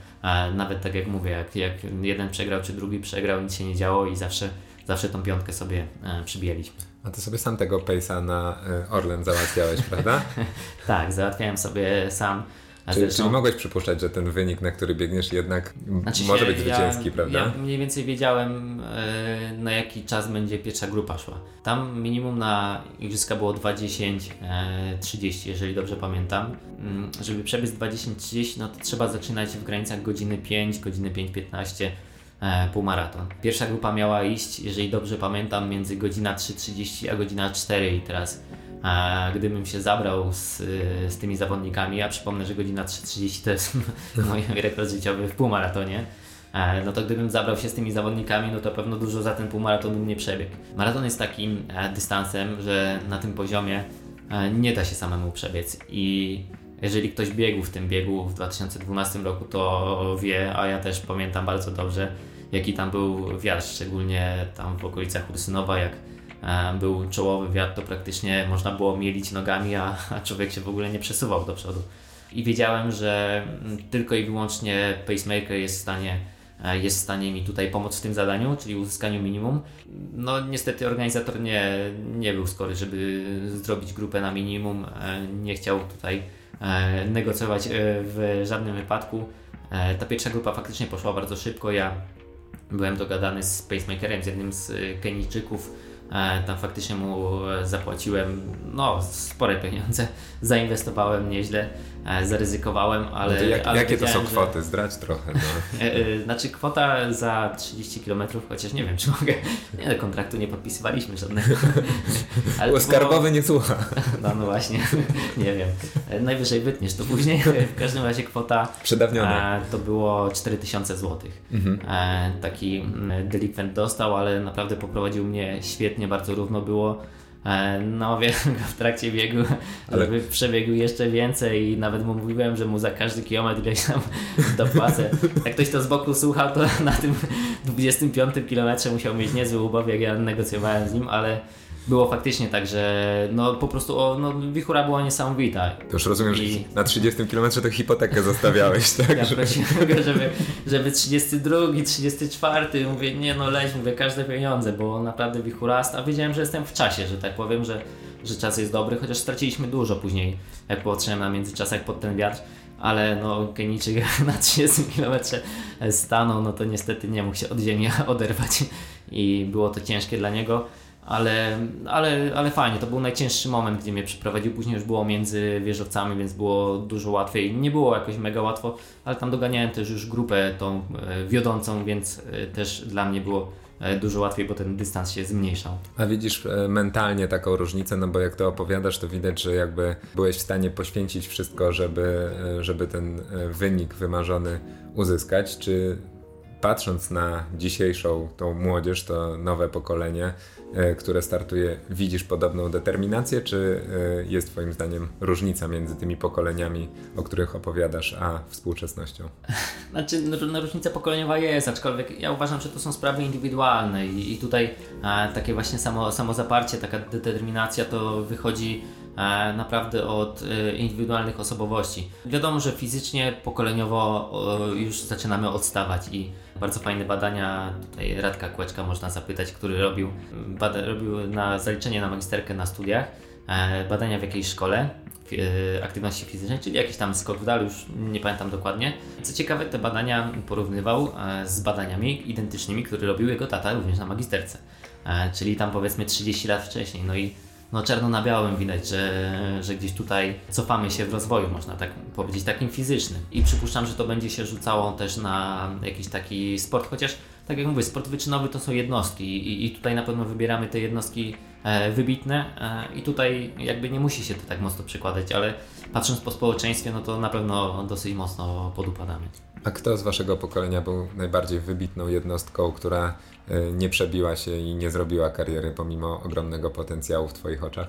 nawet tak jak mówię, jak, jak jeden przegrał czy drugi przegrał, nic się nie działo i zawsze, zawsze tą piątkę sobie przybijaliśmy. A ty sobie sam tego Pace'a na Orlen załatwiałeś, prawda? tak, załatwiałem sobie sam. Czyli, zresztą... czyli mogłeś przypuszczać, że ten wynik, na który biegniesz, jednak znaczy może być zwycięski, ja, prawda? Ja mniej więcej wiedziałem, e, na jaki czas będzie pierwsza grupa szła. Tam minimum na igrzyska było 2.10, 30, e, jeżeli dobrze pamiętam. Mm, żeby przebiec 2.10-30, no to trzeba zaczynać w granicach godziny 5, godziny 5.15 e, półmaraton. Pierwsza grupa miała iść, jeżeli dobrze pamiętam, między godzina 3.30 a godzina 4 i teraz gdybym się zabrał z, z tymi zawodnikami, a przypomnę, że godzina 3.30 to jest mój rekord życiowy w półmaratonie, no to gdybym zabrał się z tymi zawodnikami, no to pewno dużo za ten półmaraton bym nie przebiegł. Maraton jest takim dystansem, że na tym poziomie nie da się samemu przebiec i jeżeli ktoś biegł w tym biegu w 2012 roku, to wie, a ja też pamiętam bardzo dobrze, jaki tam był wiatr, szczególnie tam w okolicach Ursynowa, jak e, był czołowy wiatr, to praktycznie można było mielić nogami, a, a człowiek się w ogóle nie przesuwał do przodu. I wiedziałem, że mm, tylko i wyłącznie pacemaker jest w stanie e, jest w stanie mi tutaj pomóc w tym zadaniu, czyli uzyskaniu minimum. No niestety organizator nie, nie był skory, żeby zrobić grupę na minimum. E, nie chciał tutaj negocjować w żadnym wypadku. Ta pierwsza grupa faktycznie poszła bardzo szybko. Ja byłem dogadany z pacemakerem, z jednym z Kenijczyków. E, tam faktycznie mu e, zapłaciłem no, spore pieniądze, zainwestowałem nieźle, zaryzykowałem, ale. No jak, ale jakie to są kwoty? Że... Zdradź trochę. No. znaczy, kwota za 30 km, chociaż nie wiem, czy mogę. Nie, kontraktu nie podpisywaliśmy żadnego. Ale skarbowy było... nie słucha. No, no właśnie, nie wiem. Najwyżej wytniesz to później. W każdym razie kwota. Przedawniona. To było 4000 zł. Mhm. Taki mm, delikwent dostał, ale naprawdę poprowadził mnie świetnie, bardzo równo było. E, no wiem, w trakcie biegu, Ale... żeby przebiegł jeszcze więcej i nawet mu mówiłem, że mu za każdy kilometr ileś tam dopłacę. Jak ktoś to z boku słuchał, to na tym 25 kilometrze musiał mieć niezły ubaw, jak ja negocjowałem z nim, ale było faktycznie tak, że no po prostu o, no, wichura była niesamowita. To już rozumiem, I... że na 30 km to hipotekę zostawiałeś, tak? Ja prosiłem go, żeby, żeby 32, 34, mówię, nie no leć, mówię, każde pieniądze, bo naprawdę wichurasta, a wiedziałem, że jestem w czasie, że tak powiem, że, że czas jest dobry, chociaż straciliśmy dużo później, jak patrzyłem na międzyczasach pod ten wiatr, ale no Kenijczyk na 30 km stanął, no to niestety nie mógł się od ziemi oderwać i było to ciężkie dla niego ale, ale, ale fajnie, to był najcięższy moment, gdzie mnie przeprowadził. Później już było między wieżowcami, więc było dużo łatwiej. Nie było jakoś mega łatwo, ale tam doganiałem też już grupę tą e, wiodącą, więc e, też dla mnie było e, dużo łatwiej, bo ten dystans się zmniejszał. A widzisz mentalnie taką różnicę, no bo jak to opowiadasz, to widać, że jakby byłeś w stanie poświęcić wszystko, żeby, żeby ten wynik wymarzony uzyskać. Czy patrząc na dzisiejszą tą młodzież, to nowe pokolenie, E, które startuje, widzisz podobną determinację, czy e, jest Twoim zdaniem różnica między tymi pokoleniami, o których opowiadasz, a współczesnością? Znaczy, no, no, różnica pokoleniowa jest, aczkolwiek ja uważam, że to są sprawy indywidualne i, i tutaj a, takie właśnie samo, samozaparcie, taka determinacja to wychodzi naprawdę od e, indywidualnych osobowości. Wiadomo, że fizycznie, pokoleniowo już zaczynamy odstawać i bardzo fajne badania, tutaj Radka Kłeczka można zapytać, który robił, bada, robił na zaliczenie na magisterkę na studiach, e, badania w jakiejś szkole e, aktywności fizycznej, czyli jakiś tam skok w dal, już nie pamiętam dokładnie. Co ciekawe, te badania porównywał e, z badaniami identycznymi, które robił jego tata również na magisterce, czyli tam powiedzmy 30 lat wcześniej. No i no czarno na białym widać, że, że gdzieś tutaj cofamy się w rozwoju, można tak powiedzieć, takim fizycznym. I przypuszczam, że to będzie się rzucało też na jakiś taki sport, chociaż tak jak mówię, sport wyczynowy to są jednostki i, i tutaj na pewno wybieramy te jednostki e, wybitne e, i tutaj jakby nie musi się to tak mocno przekładać, ale patrząc po społeczeństwie, no to na pewno dosyć mocno podupadamy. A kto z Waszego pokolenia był najbardziej wybitną jednostką, która nie przebiła się i nie zrobiła kariery pomimo ogromnego potencjału w Twoich oczach?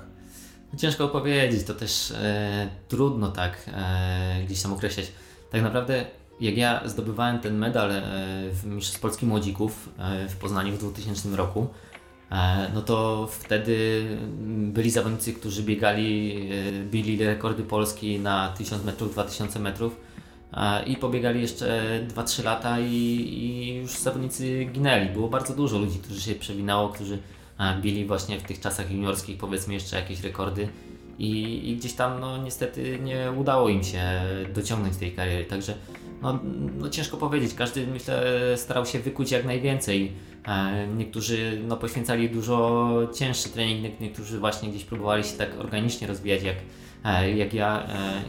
Ciężko powiedzieć, to też e, trudno tak e, gdzieś tam określać. Tak naprawdę jak ja zdobywałem ten medal e, w Mistrzostw Polski Młodzików e, w Poznaniu w 2000 roku, e, no to wtedy byli zawodnicy, którzy biegali, bili rekordy Polski na 1000 metrów, 2000 metrów i pobiegali jeszcze 2-3 lata i, i, już zawodnicy ginęli. Było bardzo dużo ludzi, którzy się przewinało, którzy bili właśnie w tych czasach juniorskich powiedzmy jeszcze jakieś rekordy i, i gdzieś tam no niestety nie udało im się dociągnąć tej kariery, także no, no ciężko powiedzieć, każdy myślę starał się wykuć jak najwięcej. Niektórzy no, poświęcali dużo cięższy trening, niektórzy właśnie gdzieś próbowali się tak organicznie rozwijać jak, jak ja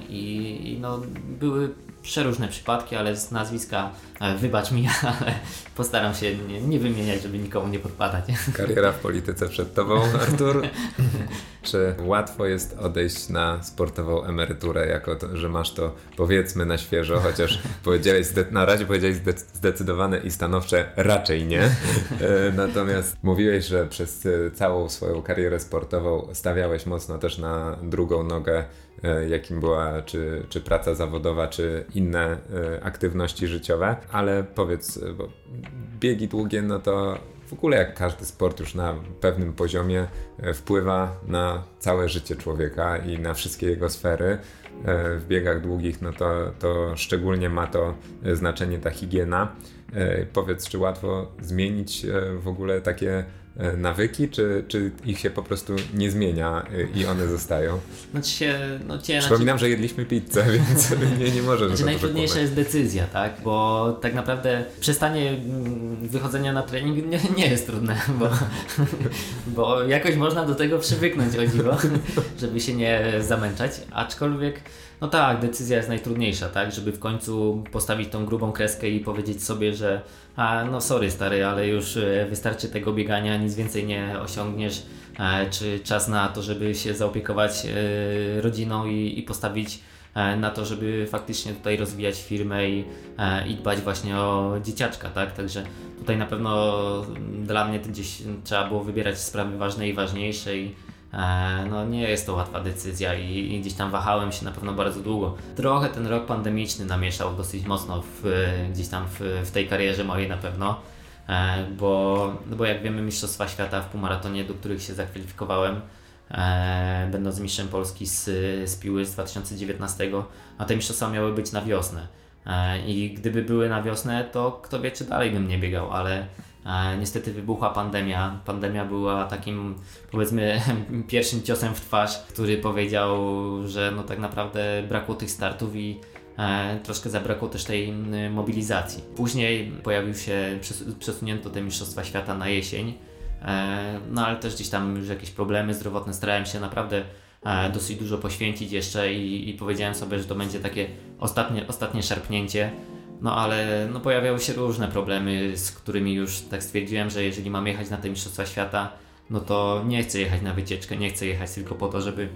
i, i no, były przeróżne przypadki, ale z nazwiska e, wybacz mi, ale postaram się nie, nie wymieniać, żeby nikomu nie podpadać. Kariera w polityce przed tobą, Artur. Czy łatwo jest odejść na sportową emeryturę, jako to, że masz to powiedzmy na świeżo, chociaż powiedziałeś, na razie powiedziałeś zdecydowane i stanowcze raczej nie. E, natomiast mówiłeś, że przez e, całą swoją karierę sportową stawiałeś mocno też na drugą nogę jakim była czy, czy praca zawodowa, czy inne e, aktywności życiowe, ale powiedz, e, bo biegi długie, no to w ogóle jak każdy sport już na pewnym poziomie wpływa na całe życie człowieka i na wszystkie jego sfery. W biegach długich, no to, to szczególnie ma to znaczenie ta higiena. Powiedz, czy łatwo zmienić w ogóle takie E, nawyki, czy, czy ich się po prostu nie zmienia e, i one zostają? Znaczy się, no cię, Przypominam, że jedliśmy pizzę, więc nie, nie możesz znaczy, Najtrudniejsza jest decyzja, tak? Bo tak naprawdę przestanie mm, wychodzenia na trening nie, nie jest trudne, bo, bo jakoś można do tego przywyknąć o dziwo, żeby się nie zamęczać, aczkolwiek no tak, decyzja jest najtrudniejsza, tak? Żeby w końcu postawić tą grubą kreskę i powiedzieć sobie, że a no sorry stary, ale już e, wystarczy tego biegania, nic więcej nie osiągniesz, e, czy czas na to, żeby się zaopiekować e, rodziną i, i postawić na to, żeby faktycznie tutaj rozwijać firmę i, i dbać właśnie o dzieciaczka, tak? Także tutaj na pewno dla mnie gdzieś trzeba było wybierać sprawy ważne i ważniejsze i no nie jest to łatwa decyzja i, i, gdzieś tam wahałem się na pewno bardzo długo. Trochę ten rok pandemiczny namieszał dosyć mocno w, gdzieś tam w, w tej karierze mojej na pewno, e, bo, no bo jak wiemy Mistrzostwa Świata w półmaratonie, do których się zakwalifikowałem, e, będąc mistrzem Polski z, z Piły z 2019, a te mistrzostwa miały być na wiosnę. E, I gdyby były na wiosnę, to kto wie, czy dalej bym nie biegał, ale E, niestety wybuchła pandemia. Pandemia była takim, powiedzmy, pierwszym ciosem w twarz, który powiedział, że no tak naprawdę brakło tych startów i e, troszkę zabrakło też tej mobilizacji. Później pojawił się, przesunięto te Mistrzostwa Świata na jesień, no ale też gdzieś tam już jakieś problemy zdrowotne. Starałem się naprawdę dosyć dużo poświęcić jeszcze i, i powiedziałem sobie, że to będzie takie ostatnie, ostatnie szarpnięcie. No ale no, pojawiały się różne problemy, z którymi już tak stwierdziłem, że jeżeli mam jechać na te Mistrzostwa Świata, no to nie chcę jechać na wycieczkę, nie chcę jechać tylko po to, żeby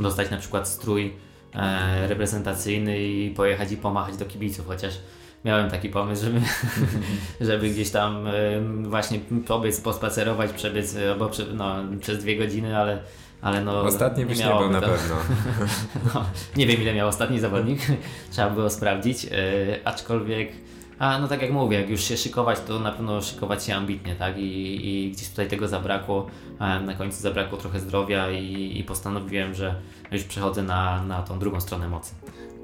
dostać na przykład strój e, reprezentacyjny i pojechać i pomachać do kibiców, chociaż miałem taki pomysł, żeby, żeby gdzieś tam e, właśnie pobiec, pospacerować, przebiec albo prze, no, przez dwie godziny, ale ale no... Ostatni byś nie był na pewno. no, nie wiem ile miał ostatni zawodnik, trzeba było sprawdzić, yy, aczkolwiek a no tak jak mówię, jak już się szykować, to na pewno szykować się ambitnie, tak? I, i gdzieś tutaj tego zabrakło. Na końcu zabrakło trochę zdrowia i, i postanowiłem, że już przechodzę na, na tą drugą stronę mocy.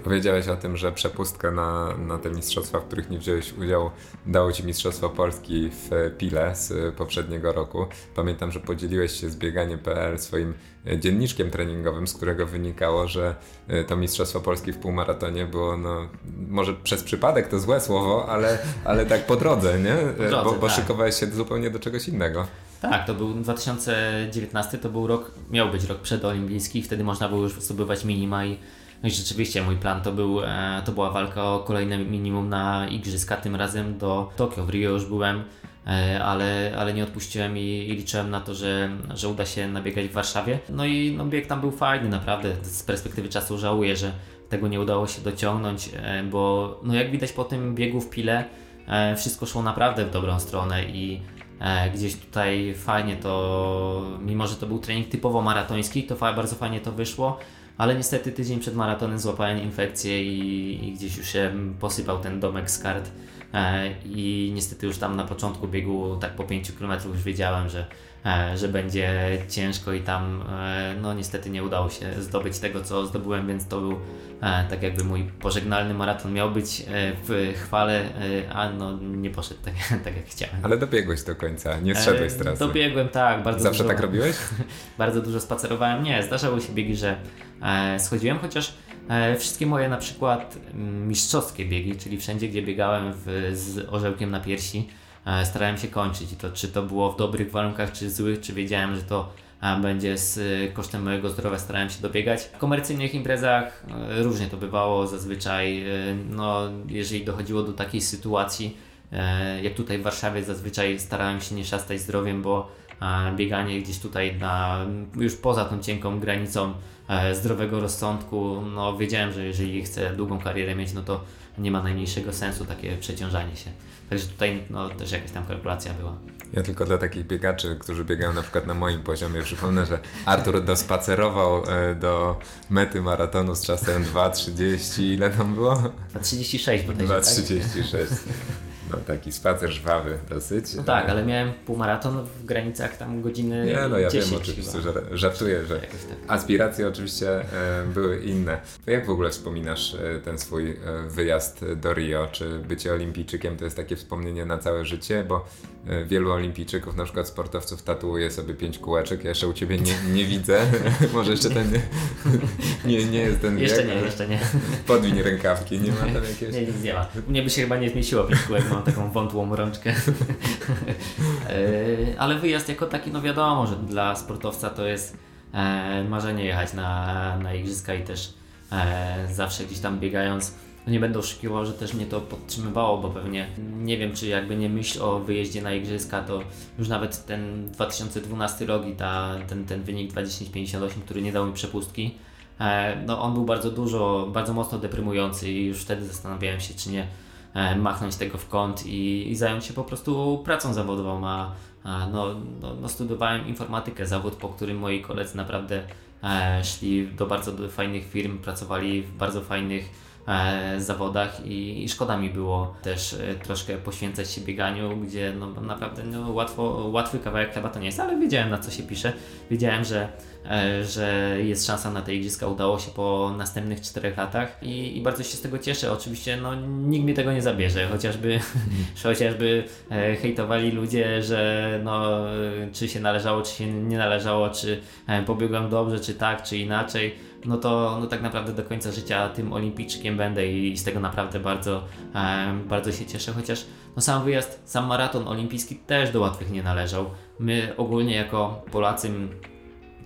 Powiedziałeś o tym, że przepustkę na, na te mistrzostwa, w których nie wziąłeś udziału, dało ci Mistrzostwo Polski w Pile z poprzedniego roku. Pamiętam, że podzieliłeś się z bieganie.pl swoim dzienniczkiem treningowym, z którego wynikało, że e, to Mistrzostwo Polski w półmaratonie było, no, może przez przypadek to złe słowo, ale, ale tak po drodze, nie? Po drodze, bo, bo tak. szykowałeś się zupełnie do czegoś innego. Tak, to był 2019, to był rok, miał być rok przedolimpijski, wtedy można było już zdobywać minima i no i rzeczywiście mój plan to, był, e, to była walka o kolejne minimum na igrzyska, tym razem do Tokio. W Rio już byłem, e, ale, ale nie odpuściłem i, i, liczyłem na to, że, że uda się nabiegać w Warszawie. No i no, bieg tam był fajny, naprawdę. Z perspektywy czasu żałuję, że tego nie udało się dociągnąć, e, bo no jak widać po tym biegu w Pile, wszystko szło naprawdę w dobrą stronę i gdzieś tutaj fajnie to, mimo że to był trening typowo maratoński, to bardzo fajnie to wyszło ale niestety tydzień przed maratonem złapałem infekcję i, i gdzieś już się posypał ten domek z kart. E, i niestety już tam na początku biegu, tak po 5 km już wiedziałem, że że będzie ciężko i tam e, no niestety nie udało się zdobyć tego, co zdobyłem, więc to był e, tak jakby mój pożegnalny maraton miał być w chwale, a no nie poszedł tak, tak jak chciałem. Ale dobiegłeś do końca, nie zszedłeś z trasy. Dobiegłem, tak. Bardzo Zawsze dużo, tak robiłeś? bardzo dużo spacerowałem. Nie, zdarzały się biegi, że schodziłem, chociaż wszystkie moje na przykład mm, mistrzowskie biegi, czyli wszędzie, gdzie biegałem w, z orzełkiem na piersi, E, starałem się kończyć. I to czy to było w dobrych warunkach, czy złych, czy wiedziałem, że to będzie z kosztem mojego zdrowia starałem się dobiegać. W komercyjnych imprezach różnie to bywało, zazwyczaj no, jeżeli dochodziło do takiej sytuacji, jak tutaj w Warszawie zazwyczaj starałem się nie szastać zdrowiem, bo bieganie gdzieś tutaj na, już poza tą cienką granicą e, zdrowego rozsądku, no wiedziałem, że jeżeli chcę długą karierę mieć, no to nie ma najmniejszego sensu takie przeciążanie się. Także tutaj no, też jakaś tam kalkulacja była. Ja tylko dla takich biegaczy, którzy biegają na przykład na moim poziomie, przypomnę, że Artur dospacerował e, do mety maratonu z czasem 2.30, ile tam było? 2.36 bodajże, 2.36. Tak? No taki spacer żwawy dosyć. No tak, ale miałem półmaraton w granicach tam godziny Nie, no ja 10 wiem oczywiście, że żartuję, że tak. aspiracje oczywiście e, były inne. To jak w ogóle wspominasz e, ten swój e, wyjazd do Rio? Czy bycie olimpijczykiem to jest takie wspomnienie na całe życie? Bo wielu olimpijczyków, na przykład sportowców tatuuje sobie pięć kółeczek. Ja jeszcze u Ciebie nie, nie widzę. Może jeszcze ten nie, nie, jest ten Jeszcze wiek, nie, jeszcze nie. Podwiń rękawki, nie ma tam jakiegoś... Nie, nic nie ma. U mnie by się chyba nie zmieściło pięć kółek, mam taką wątłą rączkę. E, ale wyjazd jako taki, no wiadomo, że dla sportowca to jest e, marzenie jechać na, na igrzyska i też e, zawsze gdzieś tam biegając no nie będę oszukiwał, że też mnie to podtrzymywało, bo pewnie nie wiem, czy jakby nie myśl o wyjeździe na igrzyska, to już nawet ten 2012 rok i ta, ten, ten wynik 20-58, który nie dał mi przepustki, no on był bardzo dużo, bardzo mocno deprymujący i już wtedy zastanawiałem się, czy nie machnąć tego w kąt i, i zająć się po prostu pracą zawodową. A, a no, no, no, studiowałem informatykę, zawód, po którym moi koledzy naprawdę e, szli do bardzo fajnych firm, pracowali w bardzo fajnych e, zawodach i, i, szkoda mi było też e, troszkę poświęcać się bieganiu, gdzie no, naprawdę no, łatwo, łatwy kawałek chleba to nie jest, ale wiedziałem na co się pisze. Wiedziałem, że E, że jest szansa na te igrzyska. Udało się po następnych czterech latach i, i bardzo się z tego cieszę. Oczywiście no, nikt mi tego nie zabierze, chociażby, chociażby e, hejtowali ludzie, że no, czy się należało, czy się nie należało, czy e, pobiegłem dobrze, czy tak, czy inaczej. No to no tak naprawdę do końca życia tym olimpijczykiem będę i, i z tego naprawdę bardzo, bardzo się cieszę, chociaż no sam wyjazd, sam maraton olimpijski też do łatwych nie należał. My ogólnie jako Polacy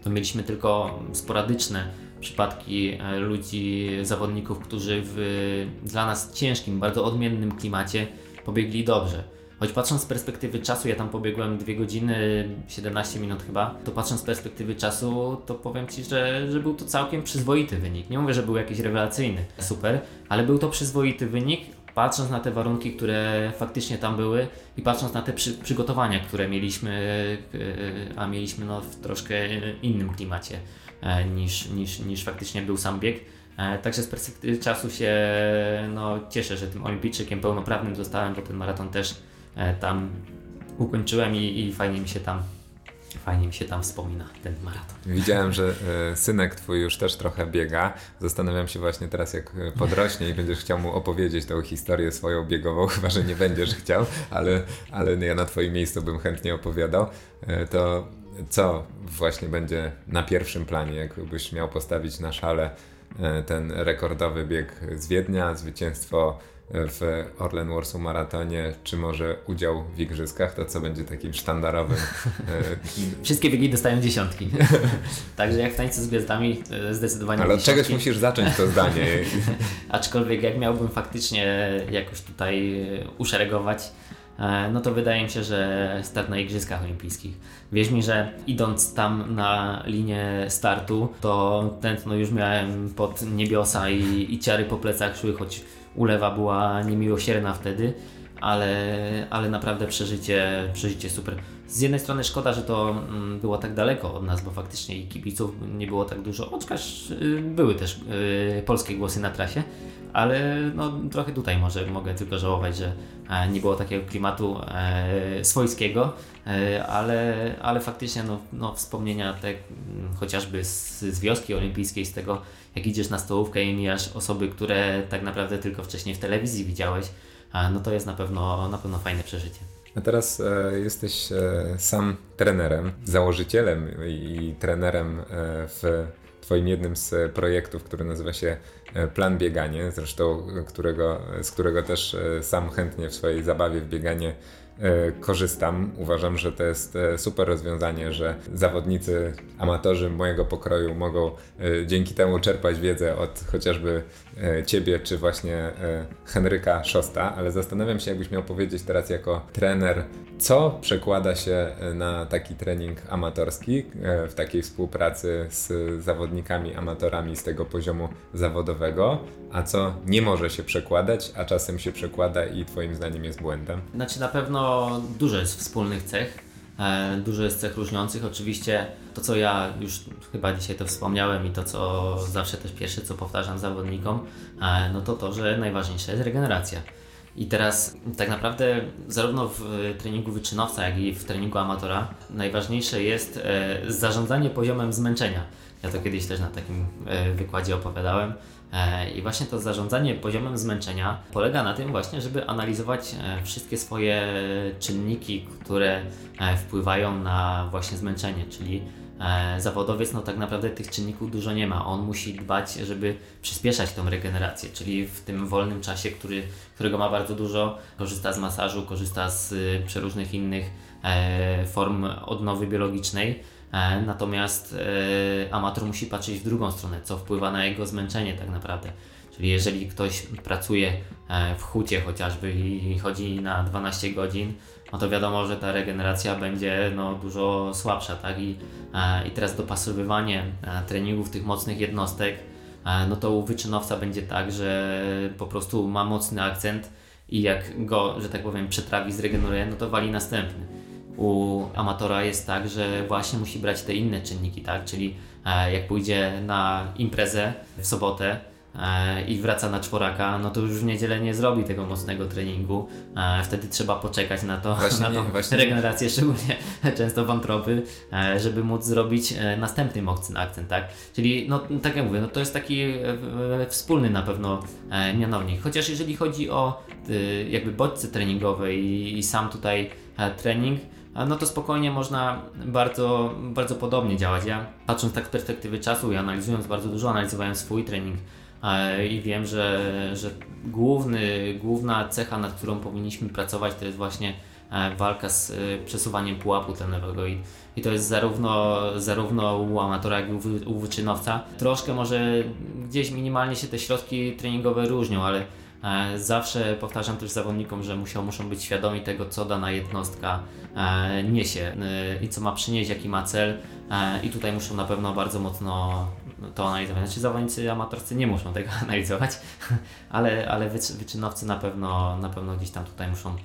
to mieliśmy tylko sporadyczne przypadki e, ludzi, zawodników, którzy w dla nas ciężkim, bardzo odmiennym klimacie pobiegli dobrze. Choć patrząc z perspektywy czasu, ja tam pobiegłem 2 godziny 17 minut chyba, to patrząc z perspektywy czasu, to powiem Ci, że, że był to całkiem przyzwoity wynik. Nie mówię, że był jakiś rewelacyjny, super, ale był to przyzwoity wynik, patrząc na te warunki, które faktycznie tam były i patrząc na te przy, przygotowania, które mieliśmy, e, a mieliśmy no w troszkę innym klimacie e, niż, niż, niż faktycznie był sam bieg. E, także z perspektywy czasu się no, cieszę, że tym olimpijczykiem pełnoprawnym zostałem, bo ten maraton też tam ukończyłem i, i fajnie mi się tam Fajnie mi się tam wspomina ten maraton. Widziałem, że e, synek twój już też trochę biega. Zastanawiam się właśnie teraz, jak e, podrośnie i będziesz chciał mu opowiedzieć tą historię swoją biegową, chyba że nie będziesz chciał, ale, ale ja na twoim miejscu bym chętnie opowiadał. E, to co właśnie będzie na pierwszym planie, jakbyś miał postawić na szale ten rekordowy bieg z Wiednia, zwycięstwo w Orlen Warsaw Maratonie, czy może udział w igrzyskach, to co będzie takim sztandarowym. E, Wszystkie biegi dostają dziesiątki. Także jak w tańcu z gwiazdami e, zdecydowanie Ale od czegoś musisz zacząć to zdanie. Aczkolwiek jak miałbym faktycznie jakoś tutaj e, uszeregować, no to wydaje mi się, że start na Igrzyskach Olimpijskich. Wierz mi, że idąc tam na linię startu, to tętno już miałem pod niebiosa i, i ciary po plecach szły, choć ulewa była niemiłosierna wtedy, ale, ale naprawdę przeżycie, przeżycie super. Z jednej strony szkoda, że to mm, było tak daleko od nas, bo faktycznie i kibiców nie było tak dużo, chociaż y, były też y, polskie głosy na trasie, ale no, trochę tutaj może mogę tylko żałować, że e, nie było takiego klimatu e, swojskiego, e, ale, ale faktycznie no, no, wspomnienia te chociażby z, z wioski olimpijskiej, z tego jak idziesz na stołówkę i mijasz osoby, które tak naprawdę tylko wcześniej w telewizji widziałeś, no to jest na pewno, na pewno fajne przeżycie. A teraz e, jesteś e, sam trenerem, założycielem i, i trenerem e, w Twoim jednym z projektów, który nazywa się e, Plan Bieganie, zresztą którego, z którego też e, sam chętnie w swojej zabawie w bieganie korzystam. Uważam, że to jest e, super rozwiązanie, że zawodnicy, amatorzy mojego pokroju mogą e, dzięki temu czerpać wiedzę od chociażby ciebie, czy właśnie Henryka Szosta, ale zastanawiam się, jakbyś miał powiedzieć teraz jako trener, co przekłada się na taki trening amatorski w takiej współpracy z zawodnikami, amatorami z tego poziomu zawodowego, a co nie może się przekładać, a czasem się przekłada i Twoim zdaniem jest błędem? Znaczy na pewno dużo jest wspólnych cech, e, dużo jest cech różniących. Oczywiście to, co ja już chyba dzisiaj to wspomniałem i to, co zawsze też pierwsze, co powtarzam zawodnikom, e, no to to, że najważniejsza jest regeneracja. I teraz tak naprawdę zarówno w treningu wyczynowca, jak i w treningu amatora najważniejsze jest e, zarządzanie poziomem zmęczenia. Ja to kiedyś też na takim wykładzie opowiadałem, E, I właśnie to zarządzanie poziomem zmęczenia polega na tym właśnie, żeby analizować e, wszystkie swoje czynniki, które e, wpływają na właśnie zmęczenie, czyli zawodowiec no tak naprawdę tych czynników dużo nie ma. On musi dbać, żeby przyspieszać tą regenerację, czyli w tym wolnym czasie, który, którego ma bardzo dużo, korzysta z masażu, korzysta z przeróżnych innych form odnowy biologicznej E, natomiast e, amator musi patrzeć w drugą stronę, co wpływa na jego zmęczenie tak naprawdę. Czyli jeżeli ktoś pracuje e, w hucie chociażby i chodzi na 12 godzin, no to wiadomo, że ta regeneracja będzie no, dużo słabsza, tak? I, i teraz dopasowywanie treningów tych mocnych jednostek, no to u wyczynowca będzie tak, że po prostu ma mocny akcent i jak go, że tak powiem, przetrawi, zregeneruje, no to wali następny u amatora jest tak, że właśnie musi brać te inne czynniki, tak? Czyli e, jak pójdzie na imprezę w sobotę e, i wraca na czworaka, no to już w niedzielę nie zrobi tego mocnego treningu. E, wtedy trzeba poczekać na to, właśnie, na tą właśnie. regenerację, szczególnie często wątroby, żeby móc zrobić następny mocny akcent, tak? Czyli, no tak jak mówię, no to jest taki wspólny na pewno mianownik. Chociaż jeżeli chodzi o jakby bodźce treningowe i, i sam tutaj trening, no to spokojnie można bardzo, bardzo podobnie działać. Ja patrząc tak z perspektywy czasu i analizując bardzo dużo, analizowałem swój trening e, i wiem, że, że główny, główna cecha, nad którą powinniśmy pracować, to jest właśnie e, walka z e, przesuwaniem pułapu tlenowego i, i to jest zarówno, zarówno u amatora, jak i u, u wyczynowca. Troszkę może gdzieś minimalnie się te środki treningowe różnią, ale zawsze powtarzam też zawodnikom, że muszą, muszą być świadomi tego, co dana jednostka e, niesie e, i co ma przynieść, jaki ma cel. I tutaj muszą na pewno bardzo mocno to analizować. Znaczy zawodnicy amatorscy nie muszą tego analizować, ale, ale wyczynowcy na pewno, na pewno gdzieś tam tutaj muszą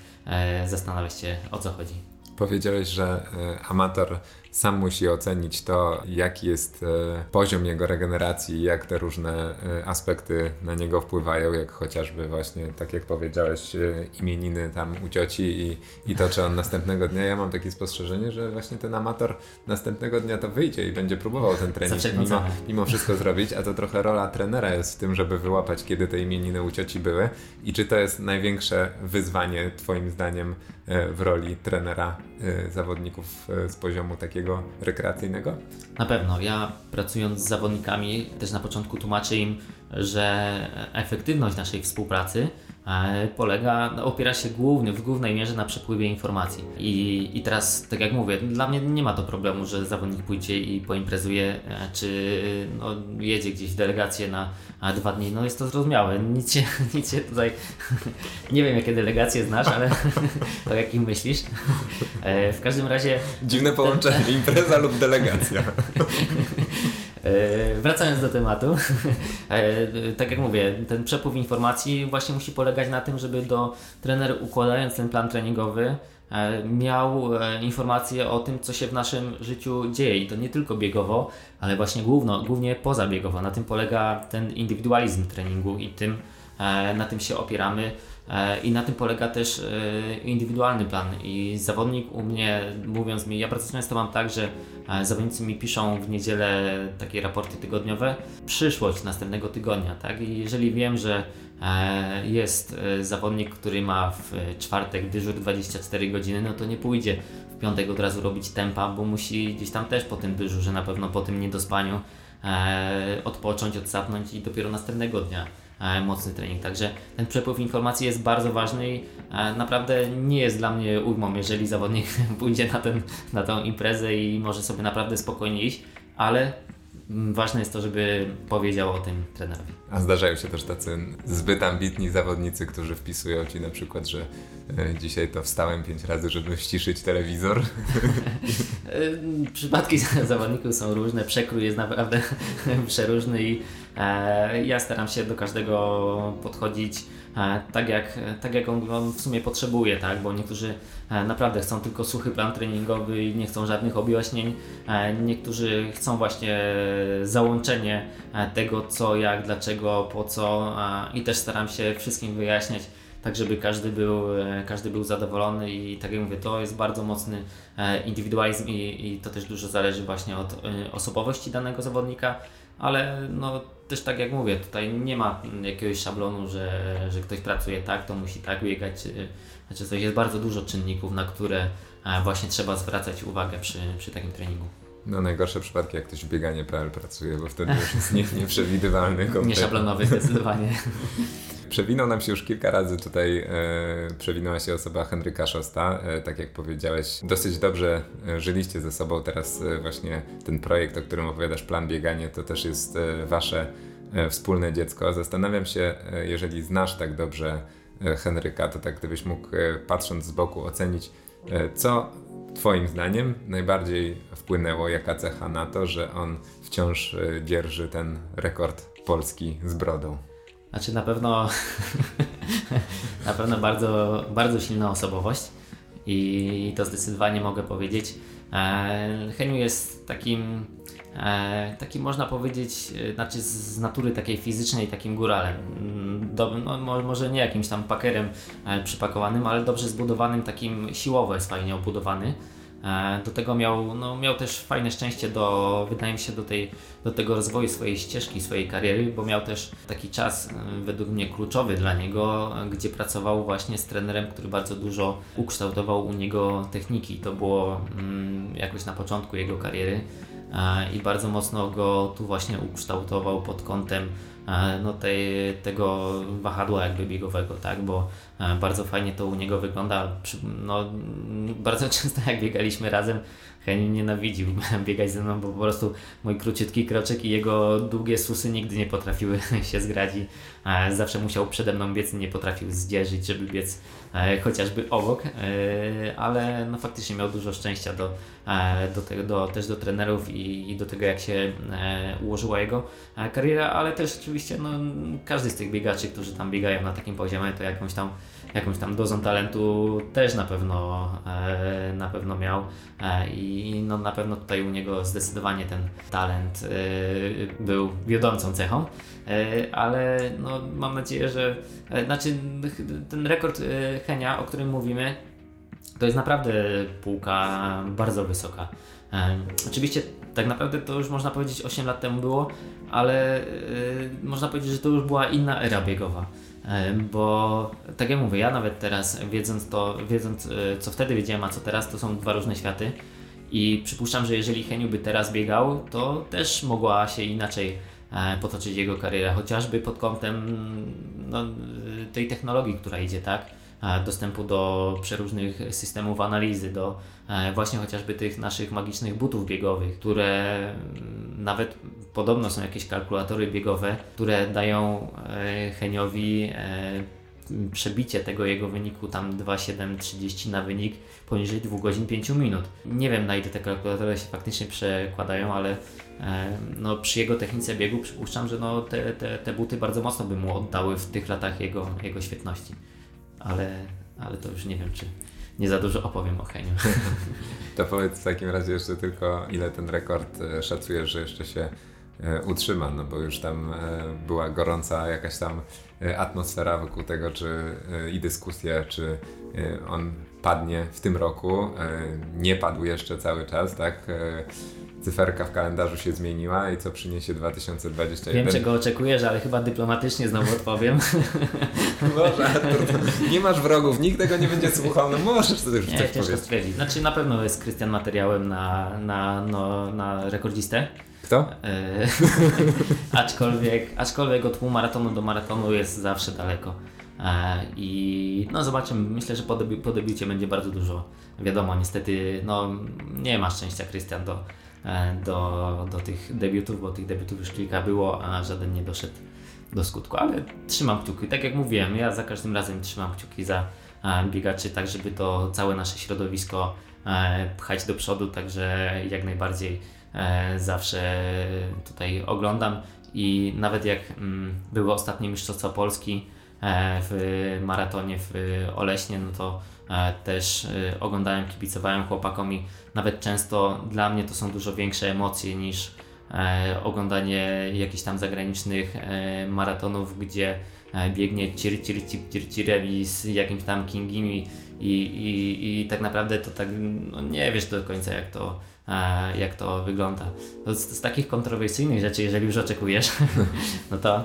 zastanawiać się o co chodzi. Powiedziałeś, że amator sam musi ocenić to, jaki jest e, poziom jego regeneracji, jak te różne e, aspekty na niego wpływają, jak chociażby właśnie, tak jak powiedziałeś, e, imieniny tam u cioci i, i to, czy on następnego dnia. Ja mam takie spostrzeżenie, że właśnie ten amator następnego dnia to wyjdzie i będzie próbował ten trening mimo, mimo wszystko zrobić, a to trochę rola trenera jest w tym, żeby wyłapać, kiedy te imieniny u cioci były i czy to jest największe wyzwanie Twoim zdaniem w roli trenera zawodników z poziomu takiego rekreacyjnego? Na pewno. Ja pracując z zawodnikami też na początku tłumaczę im, że efektywność naszej współpracy E, polega, no, opiera się głównie, w głównej mierze na przepływie informacji. I, I teraz, tak jak mówię, dla mnie nie ma to problemu, że zawodnik pójdzie i poimprezuje, e, czy no, jedzie gdzieś w delegację na, dwa dni. No jest to zrozumiałe. Nic się, nic się tutaj. nie wiem, jakie delegacje znasz, ale o jakim myślisz. E, w każdym razie. Dziwne połączenie, impreza lub delegacja. E, wracając do tematu, e, tak jak mówię, ten przepływ informacji właśnie musi polegać na tym, żeby do trener układając ten plan treningowy e, miał informacje o tym, co się w naszym życiu dzieje i to nie tylko biegowo, ale właśnie główno, głównie pozabiegowo. Na tym polega ten indywidualizm treningu i tym, na tym się opieramy I na tym polega też e, indywidualny plan. I zawodnik u mnie, mówiąc mi, ja bardzo często mam tak, że e, zawodnicy mi piszą w niedzielę takie raporty tygodniowe, przyszłość następnego tygodnia, tak? I jeżeli wiem, że jest zawodnik, który ma w czwartek dyżur 24 godziny, no to nie pójdzie w piątek od razu robić tempa, bo musi gdzieś tam też po tym dyżurze, na pewno po tym niedospaniu odpocząć, odsapnąć i dopiero następnego dnia mocny trening. Także ten przepływ informacji jest bardzo ważny i naprawdę nie jest dla mnie ujmą, jeżeli zawodnik pójdzie na, ten, na tą imprezę i może sobie naprawdę spokojnie iść, ale Mm, ważne jest to, żeby powiedział o tym trenerowi. A zdarzają się też tacy zbyt ambitni zawodnicy, którzy wpisują ci na przykład, że e, dzisiaj to wstałem pięć razy, żeby ściszyć telewizor. E, przypadki zawodników są różne, przekrój jest naprawdę przeróżny i e, ja staram się do każdego podchodzić tak jak, tak jak on, w sumie potrzebuje, tak? bo niektórzy naprawdę chcą tylko suchy plan treningowy i nie chcą żadnych objaśnień, niektórzy chcą właśnie załączenie tego co, jak, dlaczego, po co i też staram się wszystkim wyjaśniać tak żeby każdy był, e, każdy był zadowolony i tak jak mówię, to jest bardzo mocny e, indywidualizm i, i to też dużo zależy właśnie od e, osobowości danego zawodnika, ale no też tak jak mówię, tutaj nie ma jakiegoś szablonu, że, że ktoś pracuje tak, to musi tak biegać. Znaczy, to jest bardzo dużo czynników, na które właśnie trzeba zwracać uwagę przy, przy takim treningu. No najgorsze przypadki, jak ktoś w bieganie.pl pracuje, bo wtedy już jest nie, nieprzewidywalny. Kompletnie. Nieszablonowy zdecydowanie. Przewinął nam się już kilka razy tutaj, e, przewinęła się osoba Henryka Szosta, e, tak jak powiedziałeś. Dosyć dobrze e, żyliście ze sobą, teraz e, właśnie ten projekt, o którym opowiadasz, Plan Bieganie, to też jest e, wasze e, wspólne dziecko. Zastanawiam się, jeżeli znasz tak dobrze Henryka, to tak gdybyś mógł patrząc z boku ocenić, co Twoim zdaniem najbardziej wpłynęło, jaka cecha na to, że on wciąż dzierży ten rekord Polski z brodą? Znaczy na pewno na pewno bardzo, bardzo silna osobowość i to zdecydowanie mogę powiedzieć. E, Heniu jest takim, e, takim można powiedzieć, e, znaczy z natury takiej fizycznej takim góralem. No, może nie jakimś tam pakerem przypakowanym, ale dobrze zbudowanym, takim siłowo jest fajnie obudowany. E, do tego miał, no, miał też fajne szczęście do, wydaje mi się, do, tej, do tego rozwoju swojej ścieżki, swojej kariery, bo miał też taki czas, e, według mnie kluczowy dla niego, gdzie pracował właśnie z trenerem, który bardzo dużo ukształtował u niego techniki. To było mm, jakoś na początku jego kariery e, i bardzo mocno go tu właśnie ukształtował pod kątem no, tej, tego wahadła jakby biegowego, tak, bo bardzo fajnie to u niego wygląda. No, bardzo często jak biegaliśmy razem, Heniu nienawidził biegać ze mną, bo po prostu mój króciutki kroczek i jego długie susy nigdy nie potrafiły się zgrać i zawsze musiał przede mną biec nie potrafił zdzierżyć, żeby biec e, chociażby obok, e, ale no faktycznie miał dużo szczęścia do, e, do, tego, do, też do trenerów i, i do tego jak się ułożyła jego kariera, ale też oczywiście no, każdy z tych biegaczy, którzy tam biegają na takim poziomie, to jakąś tam jakąś tam dozą talentu też na pewno, e, na pewno miał e, i no, na pewno tutaj u niego zdecydowanie ten talent e, był wiodącą cechą, ale no, mam nadzieję, że znaczy ten rekord Henia, o którym mówimy, to jest naprawdę półka bardzo wysoka. Oczywiście tak naprawdę to już można powiedzieć 8 lat temu było, ale można powiedzieć, że to już była inna era biegowa. Bo tak jak mówię, ja nawet teraz wiedząc to, wiedząc e, co wtedy wiedziałem, a co teraz, to są dwa różne światy i przypuszczam, że jeżeli Heniu by teraz biegał, to też mogła się inaczej e, potoczyć jego karierę, chociażby pod kątem no, tej technologii, która idzie, tak? Dostępu do przeróżnych systemów analizy, do właśnie chociażby tych naszych magicznych butów biegowych, które mm, nawet podobno są jakieś kalkulatory biegowe, które dają e, Heniowi e, przebicie tego jego wyniku tam 2,730 na wynik poniżej 2 godzin 5 minut. Nie wiem na ile te kalkulatory się faktycznie przekładają, ale e, no, przy jego technice biegu przypuszczam, że no, te, te, te buty bardzo mocno by mu oddały w tych latach jego, jego świetności. Ale, ale to już nie wiem, czy nie za dużo opowiem o Heniu. To powiedz w takim razie jeszcze tylko, ile ten rekord szacujesz, że jeszcze się E, utrzyma, no bo już tam e, była gorąca jakaś tam e, atmosfera wokół tego, czy i dyskusja, czy on padnie w tym roku. Nie padł jeszcze cały czas, tak? Cyferka w kalendarzu się zmieniła i co przyniesie 2021. Wiem, czego oczekujesz, ale chyba dyplomatycznie znowu odpowiem. Może, Artur, nie masz wrogów, nikt tego nie będzie słuchał, no możesz to już nie, stwierdzić. Znaczy na pewno jest Krystian materiałem na, na, no, na rekordzistę. Kto? E, aczkolwiek, aczkolwiek od półmaratonu do maratonu jest zawsze daleko. E, I no zobaczymy, myślę, że po, debi po debiucie będzie bardzo dużo. Wiadomo, niestety no, nie ma szczęścia Krystian do, do, do tych debiutów, bo tych debiutów już kilka było, a żaden nie doszedł do skutku, ale trzymam kciuki. Tak jak mówiłem, ja za każdym razem trzymam kciuki za e, biegaczy, tak żeby to całe nasze środowisko e, pchać do przodu, także jak najbardziej e, zawsze tutaj oglądam. I nawet jak mm, były ostatnie Mistrzostwa Polski w maratonie w Oleśnie, no to też oglądałem, kibicowałem chłopakom i nawet często dla mnie to są dużo większe emocje niż E, oglądanie jakichś tam zagranicznych e, maratonów, gdzie e, biegnie cir, cir, cir, cir, i z jakimś tam Kingiem i, i, i, i tak naprawdę to tak no nie wiesz do końca jak to, jak to wygląda. To z, z, takich kontrowersyjnych rzeczy, jeżeli już oczekujesz, no to,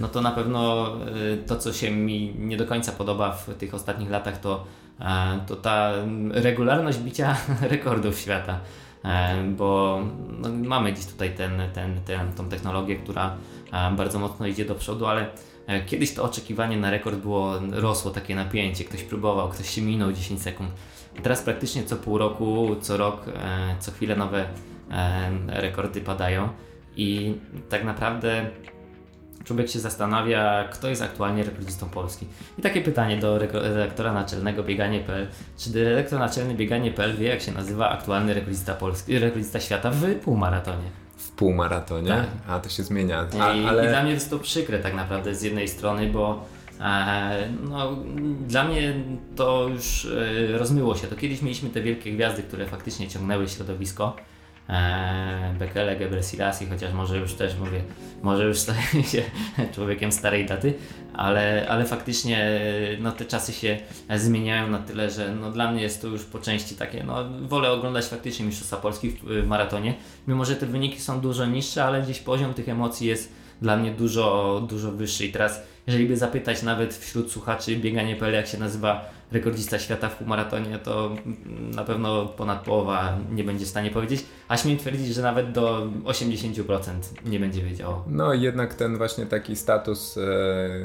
no to na pewno to, co się mi nie do końca podoba w tych ostatnich latach, to, to ta regularność bicia rekordów świata. E, bo no, mamy dziś tutaj ten, ten, ten, tą technologię, która e, bardzo mocno idzie do przodu, ale e, kiedyś to oczekiwanie na rekord było, rosło takie napięcie, ktoś próbował, ktoś się minął 10 sekund. Teraz praktycznie co pół roku, co rok, co chwilę nowe rekordy padają i tak naprawdę człowiek się zastanawia, kto jest aktualnie rekordzistą Polski. I takie pytanie do redaktora naczelnego bieganie.pl. Czy redaktor naczelny bieganie.pl wie, jak się nazywa aktualny rekordzista, Polski, rekordzista świata w półmaratonie? W półmaratonie? Tak. A to się zmienia. A, I, ale... I dla mnie jest to przykre tak naprawdę z jednej strony, bo e, no, dla mnie to już e, rozmyło się. To kiedyś mieliśmy te wielkie gwiazdy, które faktycznie ciągnęły środowisko e, Bekele Gebrselassie, chociaż może już też mówię, może już staje się człowiekiem starej daty, ale, ale faktycznie no, te czasy się zmieniają na tyle, że no, dla mnie jest to już po części takie, no wolę oglądać faktycznie Mistrzostwa Polski w maratonie, mimo że te wyniki są dużo niższe, ale gdzieś poziom tych emocji jest dla mnie dużo, dużo wyższy. I teraz jeżeli by zapytać nawet wśród słuchaczy bieganie.pl jak się nazywa rekordzista świata w półmaratonie, to na pewno ponad połowa nie będzie w stanie powiedzieć, a śmiem twierdzić, że nawet do 80% nie będzie wiedziało. No jednak ten właśnie taki status e,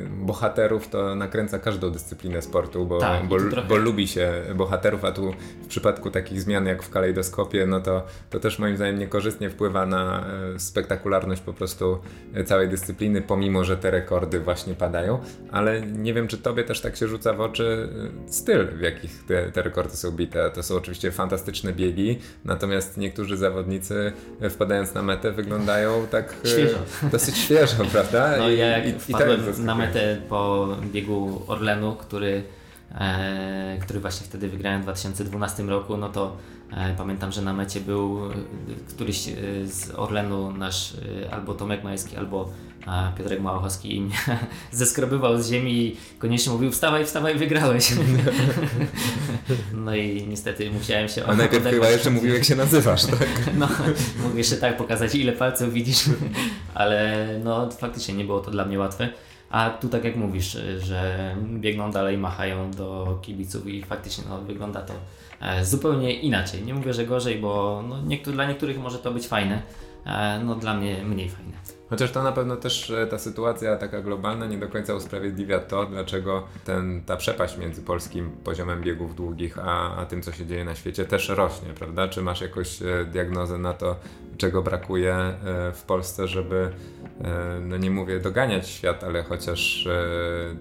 bohaterów to nakręca każdą dyscyplinę sportu, bo, tak, bo, trochę... bo, lubi się bohaterów, a tu w przypadku takich zmian jak w kalejdoskopie, no to, to też moim zdaniem niekorzystnie wpływa na e, spektakularność po prostu całej dyscypliny, pomimo, że te rekordy właśnie padają, ale nie wiem, czy tobie też tak się rzuca w oczy e, styl, w jakich te, te rekordy są bite. To są oczywiście fantastyczne biegi, natomiast niektórzy zawodnicy e, wpadając na metę wyglądają tak e, świeżo. dosyć świeżo, prawda? No I, ja jak i, wpadłem i tak na metę po biegu Orlenu, który E, który właśnie wtedy wygrałem w 2012 roku, no to e, pamiętam, że na mecie był e, któryś z Orlenu nasz e, albo Tomek Majski, albo Piotrek Małochowski mnie zeskrobywał z ziemi i koniecznie mówił wstawaj, wstawaj, wygrałeś. no i niestety musiałem się... A najpierw chyba jeszcze mówił jak się nazywasz, tak? no, mógł jeszcze tak pokazać ile palców widzisz, ale no faktycznie nie było to dla mnie łatwe. A tu tak jak mówisz, że biegną dalej, machają do kibiców i faktycznie no, wygląda to e, zupełnie inaczej. Nie mówię, że gorzej, bo no, niektóry, dla niektórych może to być fajne, e, no dla mnie mniej fajne. Chociaż to na pewno też e, ta sytuacja taka globalna nie do końca usprawiedliwia to, dlaczego ten, ta przepaść między polskim poziomem biegów długich, a, a tym, co się dzieje na świecie, też rośnie, prawda? Czy masz jakąś e, diagnozę na to, czego brakuje e, w Polsce, żeby, no nie mówię doganiać świat, ale chociaż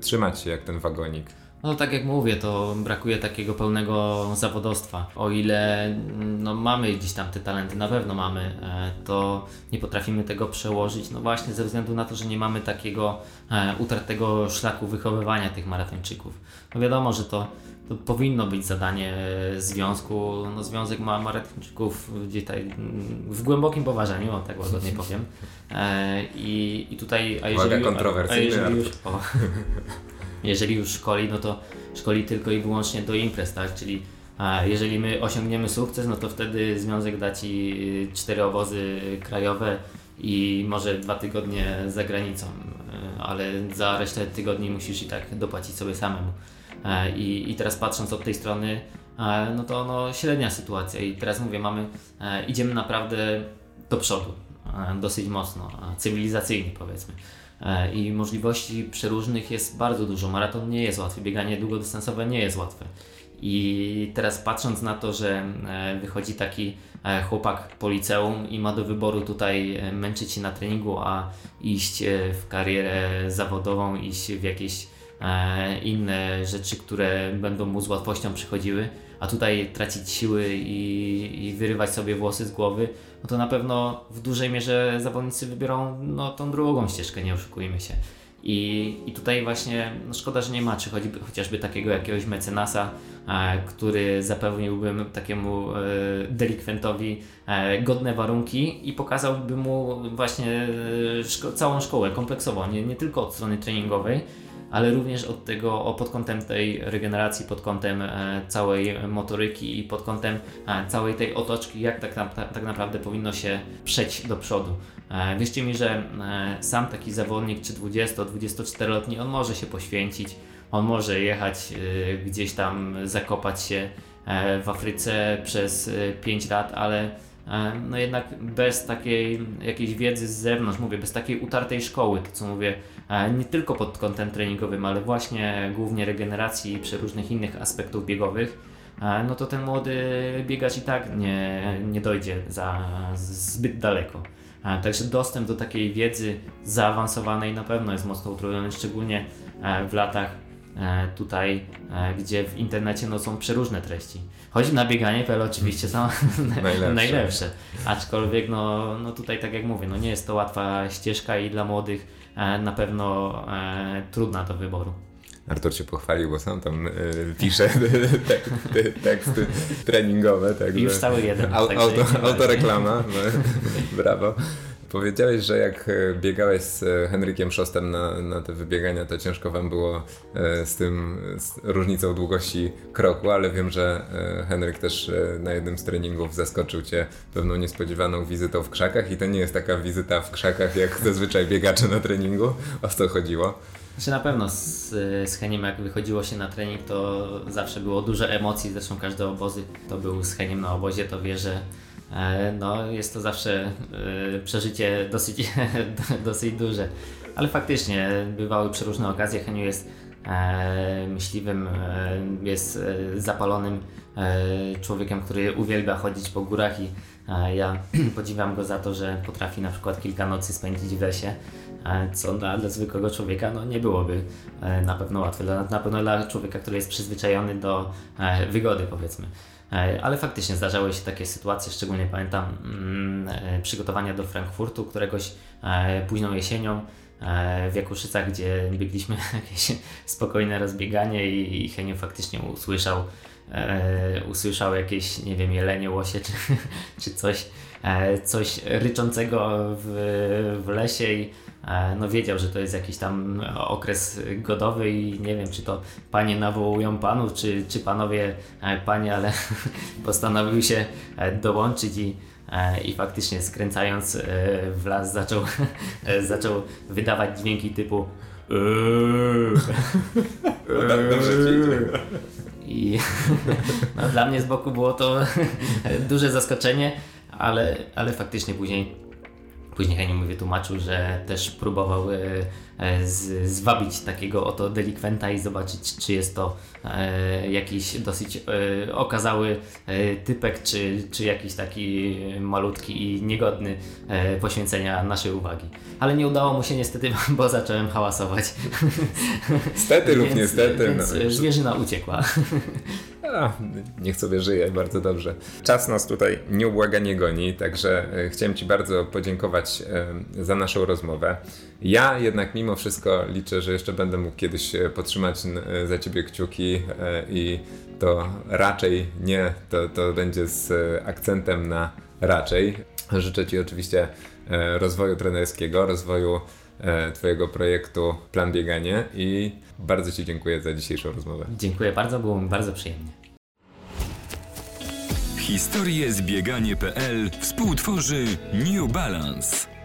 trzymać się jak ten wagonik? No tak jak mówię, to brakuje takiego pełnego zawodowstwa. O ile no, mamy gdzieś tam te talenty, na pewno mamy, e, to nie potrafimy tego przełożyć, no właśnie ze względu na to, że nie mamy takiego e, utartego szlaku wychowywania tych maratończyków. No wiadomo, że to, to powinno być zadanie związku. No, związek ma maratończyków tutaj w głębokim poważaniu, o tak łagodnie powiem. E, I, i tutaj, a jeżeli, a, a jeżeli już, o, jeżeli już szkoli, no to szkoli tylko i wyłącznie do imprez, tak? Czyli a jeżeli my osiągniemy sukces, no to wtedy związek da Ci y, cztery obozy krajowe i może dwa tygodnie za granicą, y, ale za resztę tygodni musisz i tak dopłacić sobie samemu. I, i teraz patrząc od tej strony, no to no, średnia sytuacja i teraz mówię, mamy, idziemy naprawdę do przodu, dosyć mocno, cywilizacyjnie powiedzmy. I możliwości przeróżnych jest bardzo dużo. Maraton nie jest łatwy, bieganie długodystansowe nie jest łatwe. I teraz patrząc na to, że wychodzi taki chłopak po liceum i ma do wyboru tutaj męczyć się na treningu, a iść w karierę zawodową, iść w jakieś inne rzeczy, które będą mu z łatwością przychodziły, a tutaj tracić siły i, i wyrywać sobie włosy z głowy, no to na pewno w dużej mierze zawodnicy wybiorą no, tą drugą ścieżkę, nie oszukujmy się. I, I tutaj właśnie no szkoda, że nie ma, czy choćby, chociażby takiego jakiegoś mecenasa, e, który zapewniłby takiemu e, delikwentowi e, godne warunki i pokazałby mu właśnie e, szko całą szkołę kompleksowo, nie, nie tylko od strony treningowej, ale również od tego, pod kątem tej regeneracji, pod kątem e, całej motoryki i pod kątem e, całej tej otoczki, jak tak, tak naprawdę powinno się przejść do przodu. E, wierzcie mi, że sam taki zawodnik, czy 20-24-letni, on może się poświęcić, on może jechać gdzieś tam, zakopać się w Afryce przez 5 lat, ale no jednak bez takiej jakiejś wiedzy z zewnątrz, mówię, bez takiej utartej szkoły, to co mówię, nie tylko pod kątem treningowym, ale właśnie głównie regeneracji i przeróżnych innych aspektów biegowych, no to ten młody biegacz i tak nie, nie dojdzie za zbyt daleko. Także dostęp do takiej wiedzy zaawansowanej na pewno jest mocno utrudniony, szczególnie w latach tutaj, gdzie w internecie no, są przeróżne treści. Choć na bieganie PL oczywiście są najlepsze. najlepsze. Aczkolwiek no, no tutaj tak jak mówię, no nie jest to łatwa ścieżka i dla młodych e, na pewno e, trudna do wyboru. Artur się pochwalił, bo sam tam y, pisze te, te, teksty treningowe. Także Już cały jeden. Auto, autoreklama, no, brawo. Powiedziałeś, że jak e, biegałeś z e, Henrykiem Szostem na, na te wybiegania, to ciężko wam było e, z tym, z różnicą długości kroku, ale wiem, że Henryk też na jednym z treningów zaskoczył cię pewną niespodziewaną wizytą w krzakach i to nie jest taka wizyta w krzakach, jak zazwyczaj biegacze na treningu. O co chodziło? Znaczy na pewno z, z Heniem jak wychodziło się na trening, to zawsze było dużo emocji, zresztą każde obozy, to był z Heniem na obozie, to wie, że no, jest to zawsze e, przeżycie dosyć, dosyć duże. Ale faktycznie bywały przeróżne okazje. Heniu jest e, myśliwym, jest zapalonym człowiekiem, który uwielbia chodzić po górach i ja podziwiam go za to, że potrafi na przykład kilka nocy spędzić w lesie, co dla, dla zwykłego człowieka no, nie byłoby na pewno łatwe. Na pewno dla człowieka, który jest przyzwyczajony do wygody powiedzmy. E, ale faktycznie zdarzały się takie sytuacje, szczególnie pamiętam mm, e, przygotowania do Frankfurtu któregoś e, późną jesienią w Jakuszycach, gdzie biegliśmy jakieś spokojne rozbieganie i Heniu faktycznie usłyszał, usłyszał jakieś, nie wiem, jelenie, łosie czy, czy coś, coś ryczącego w, w lesie i E, no wiedział, że to jest jakiś tam okres godowy i nie wiem, czy to panie nawołują panów, czy, czy panowie e, panie, ale postanowił się e, dołączyć i, i faktycznie skręcając w las zaczął, zaczął wydawać dźwięki typu i no, dla mnie z boku było to duże zaskoczenie, ale, ale faktycznie później Później Henio mi wytłumaczył, że też próbował e, e, zwabić takiego oto delikwenta i zobaczyć, czy jest to e, jakiś dosyć okazały typek, czy, czy jakiś taki malutki i niegodny poświęcenia naszej uwagi. Ale nie udało mu się niestety, bo zacząłem hałasować. Stety lub niestety. Więc no, zwierzyna uciekła. A, niech sobie żyje, bardzo dobrze. Czas nas tutaj nieubłaganie goni, także e, chciałem Ci bardzo podziękować e, za naszą rozmowę. Ja jednak mimo wszystko liczę, że jeszcze będę mógł kiedyś e, podtrzymać za Ciebie kciuki i to raczej nie, to, to będzie z akcentem na raczej. Życzę Ci oczywiście rozwoju trenerskiego, rozwoju Twojego projektu Plan Bieganie i bardzo Ci dziękuję za dzisiejszą rozmowę. Dziękuję bardzo, było mi bardzo przyjemnie. Historię zbieganie.pl współtworzy New Balance.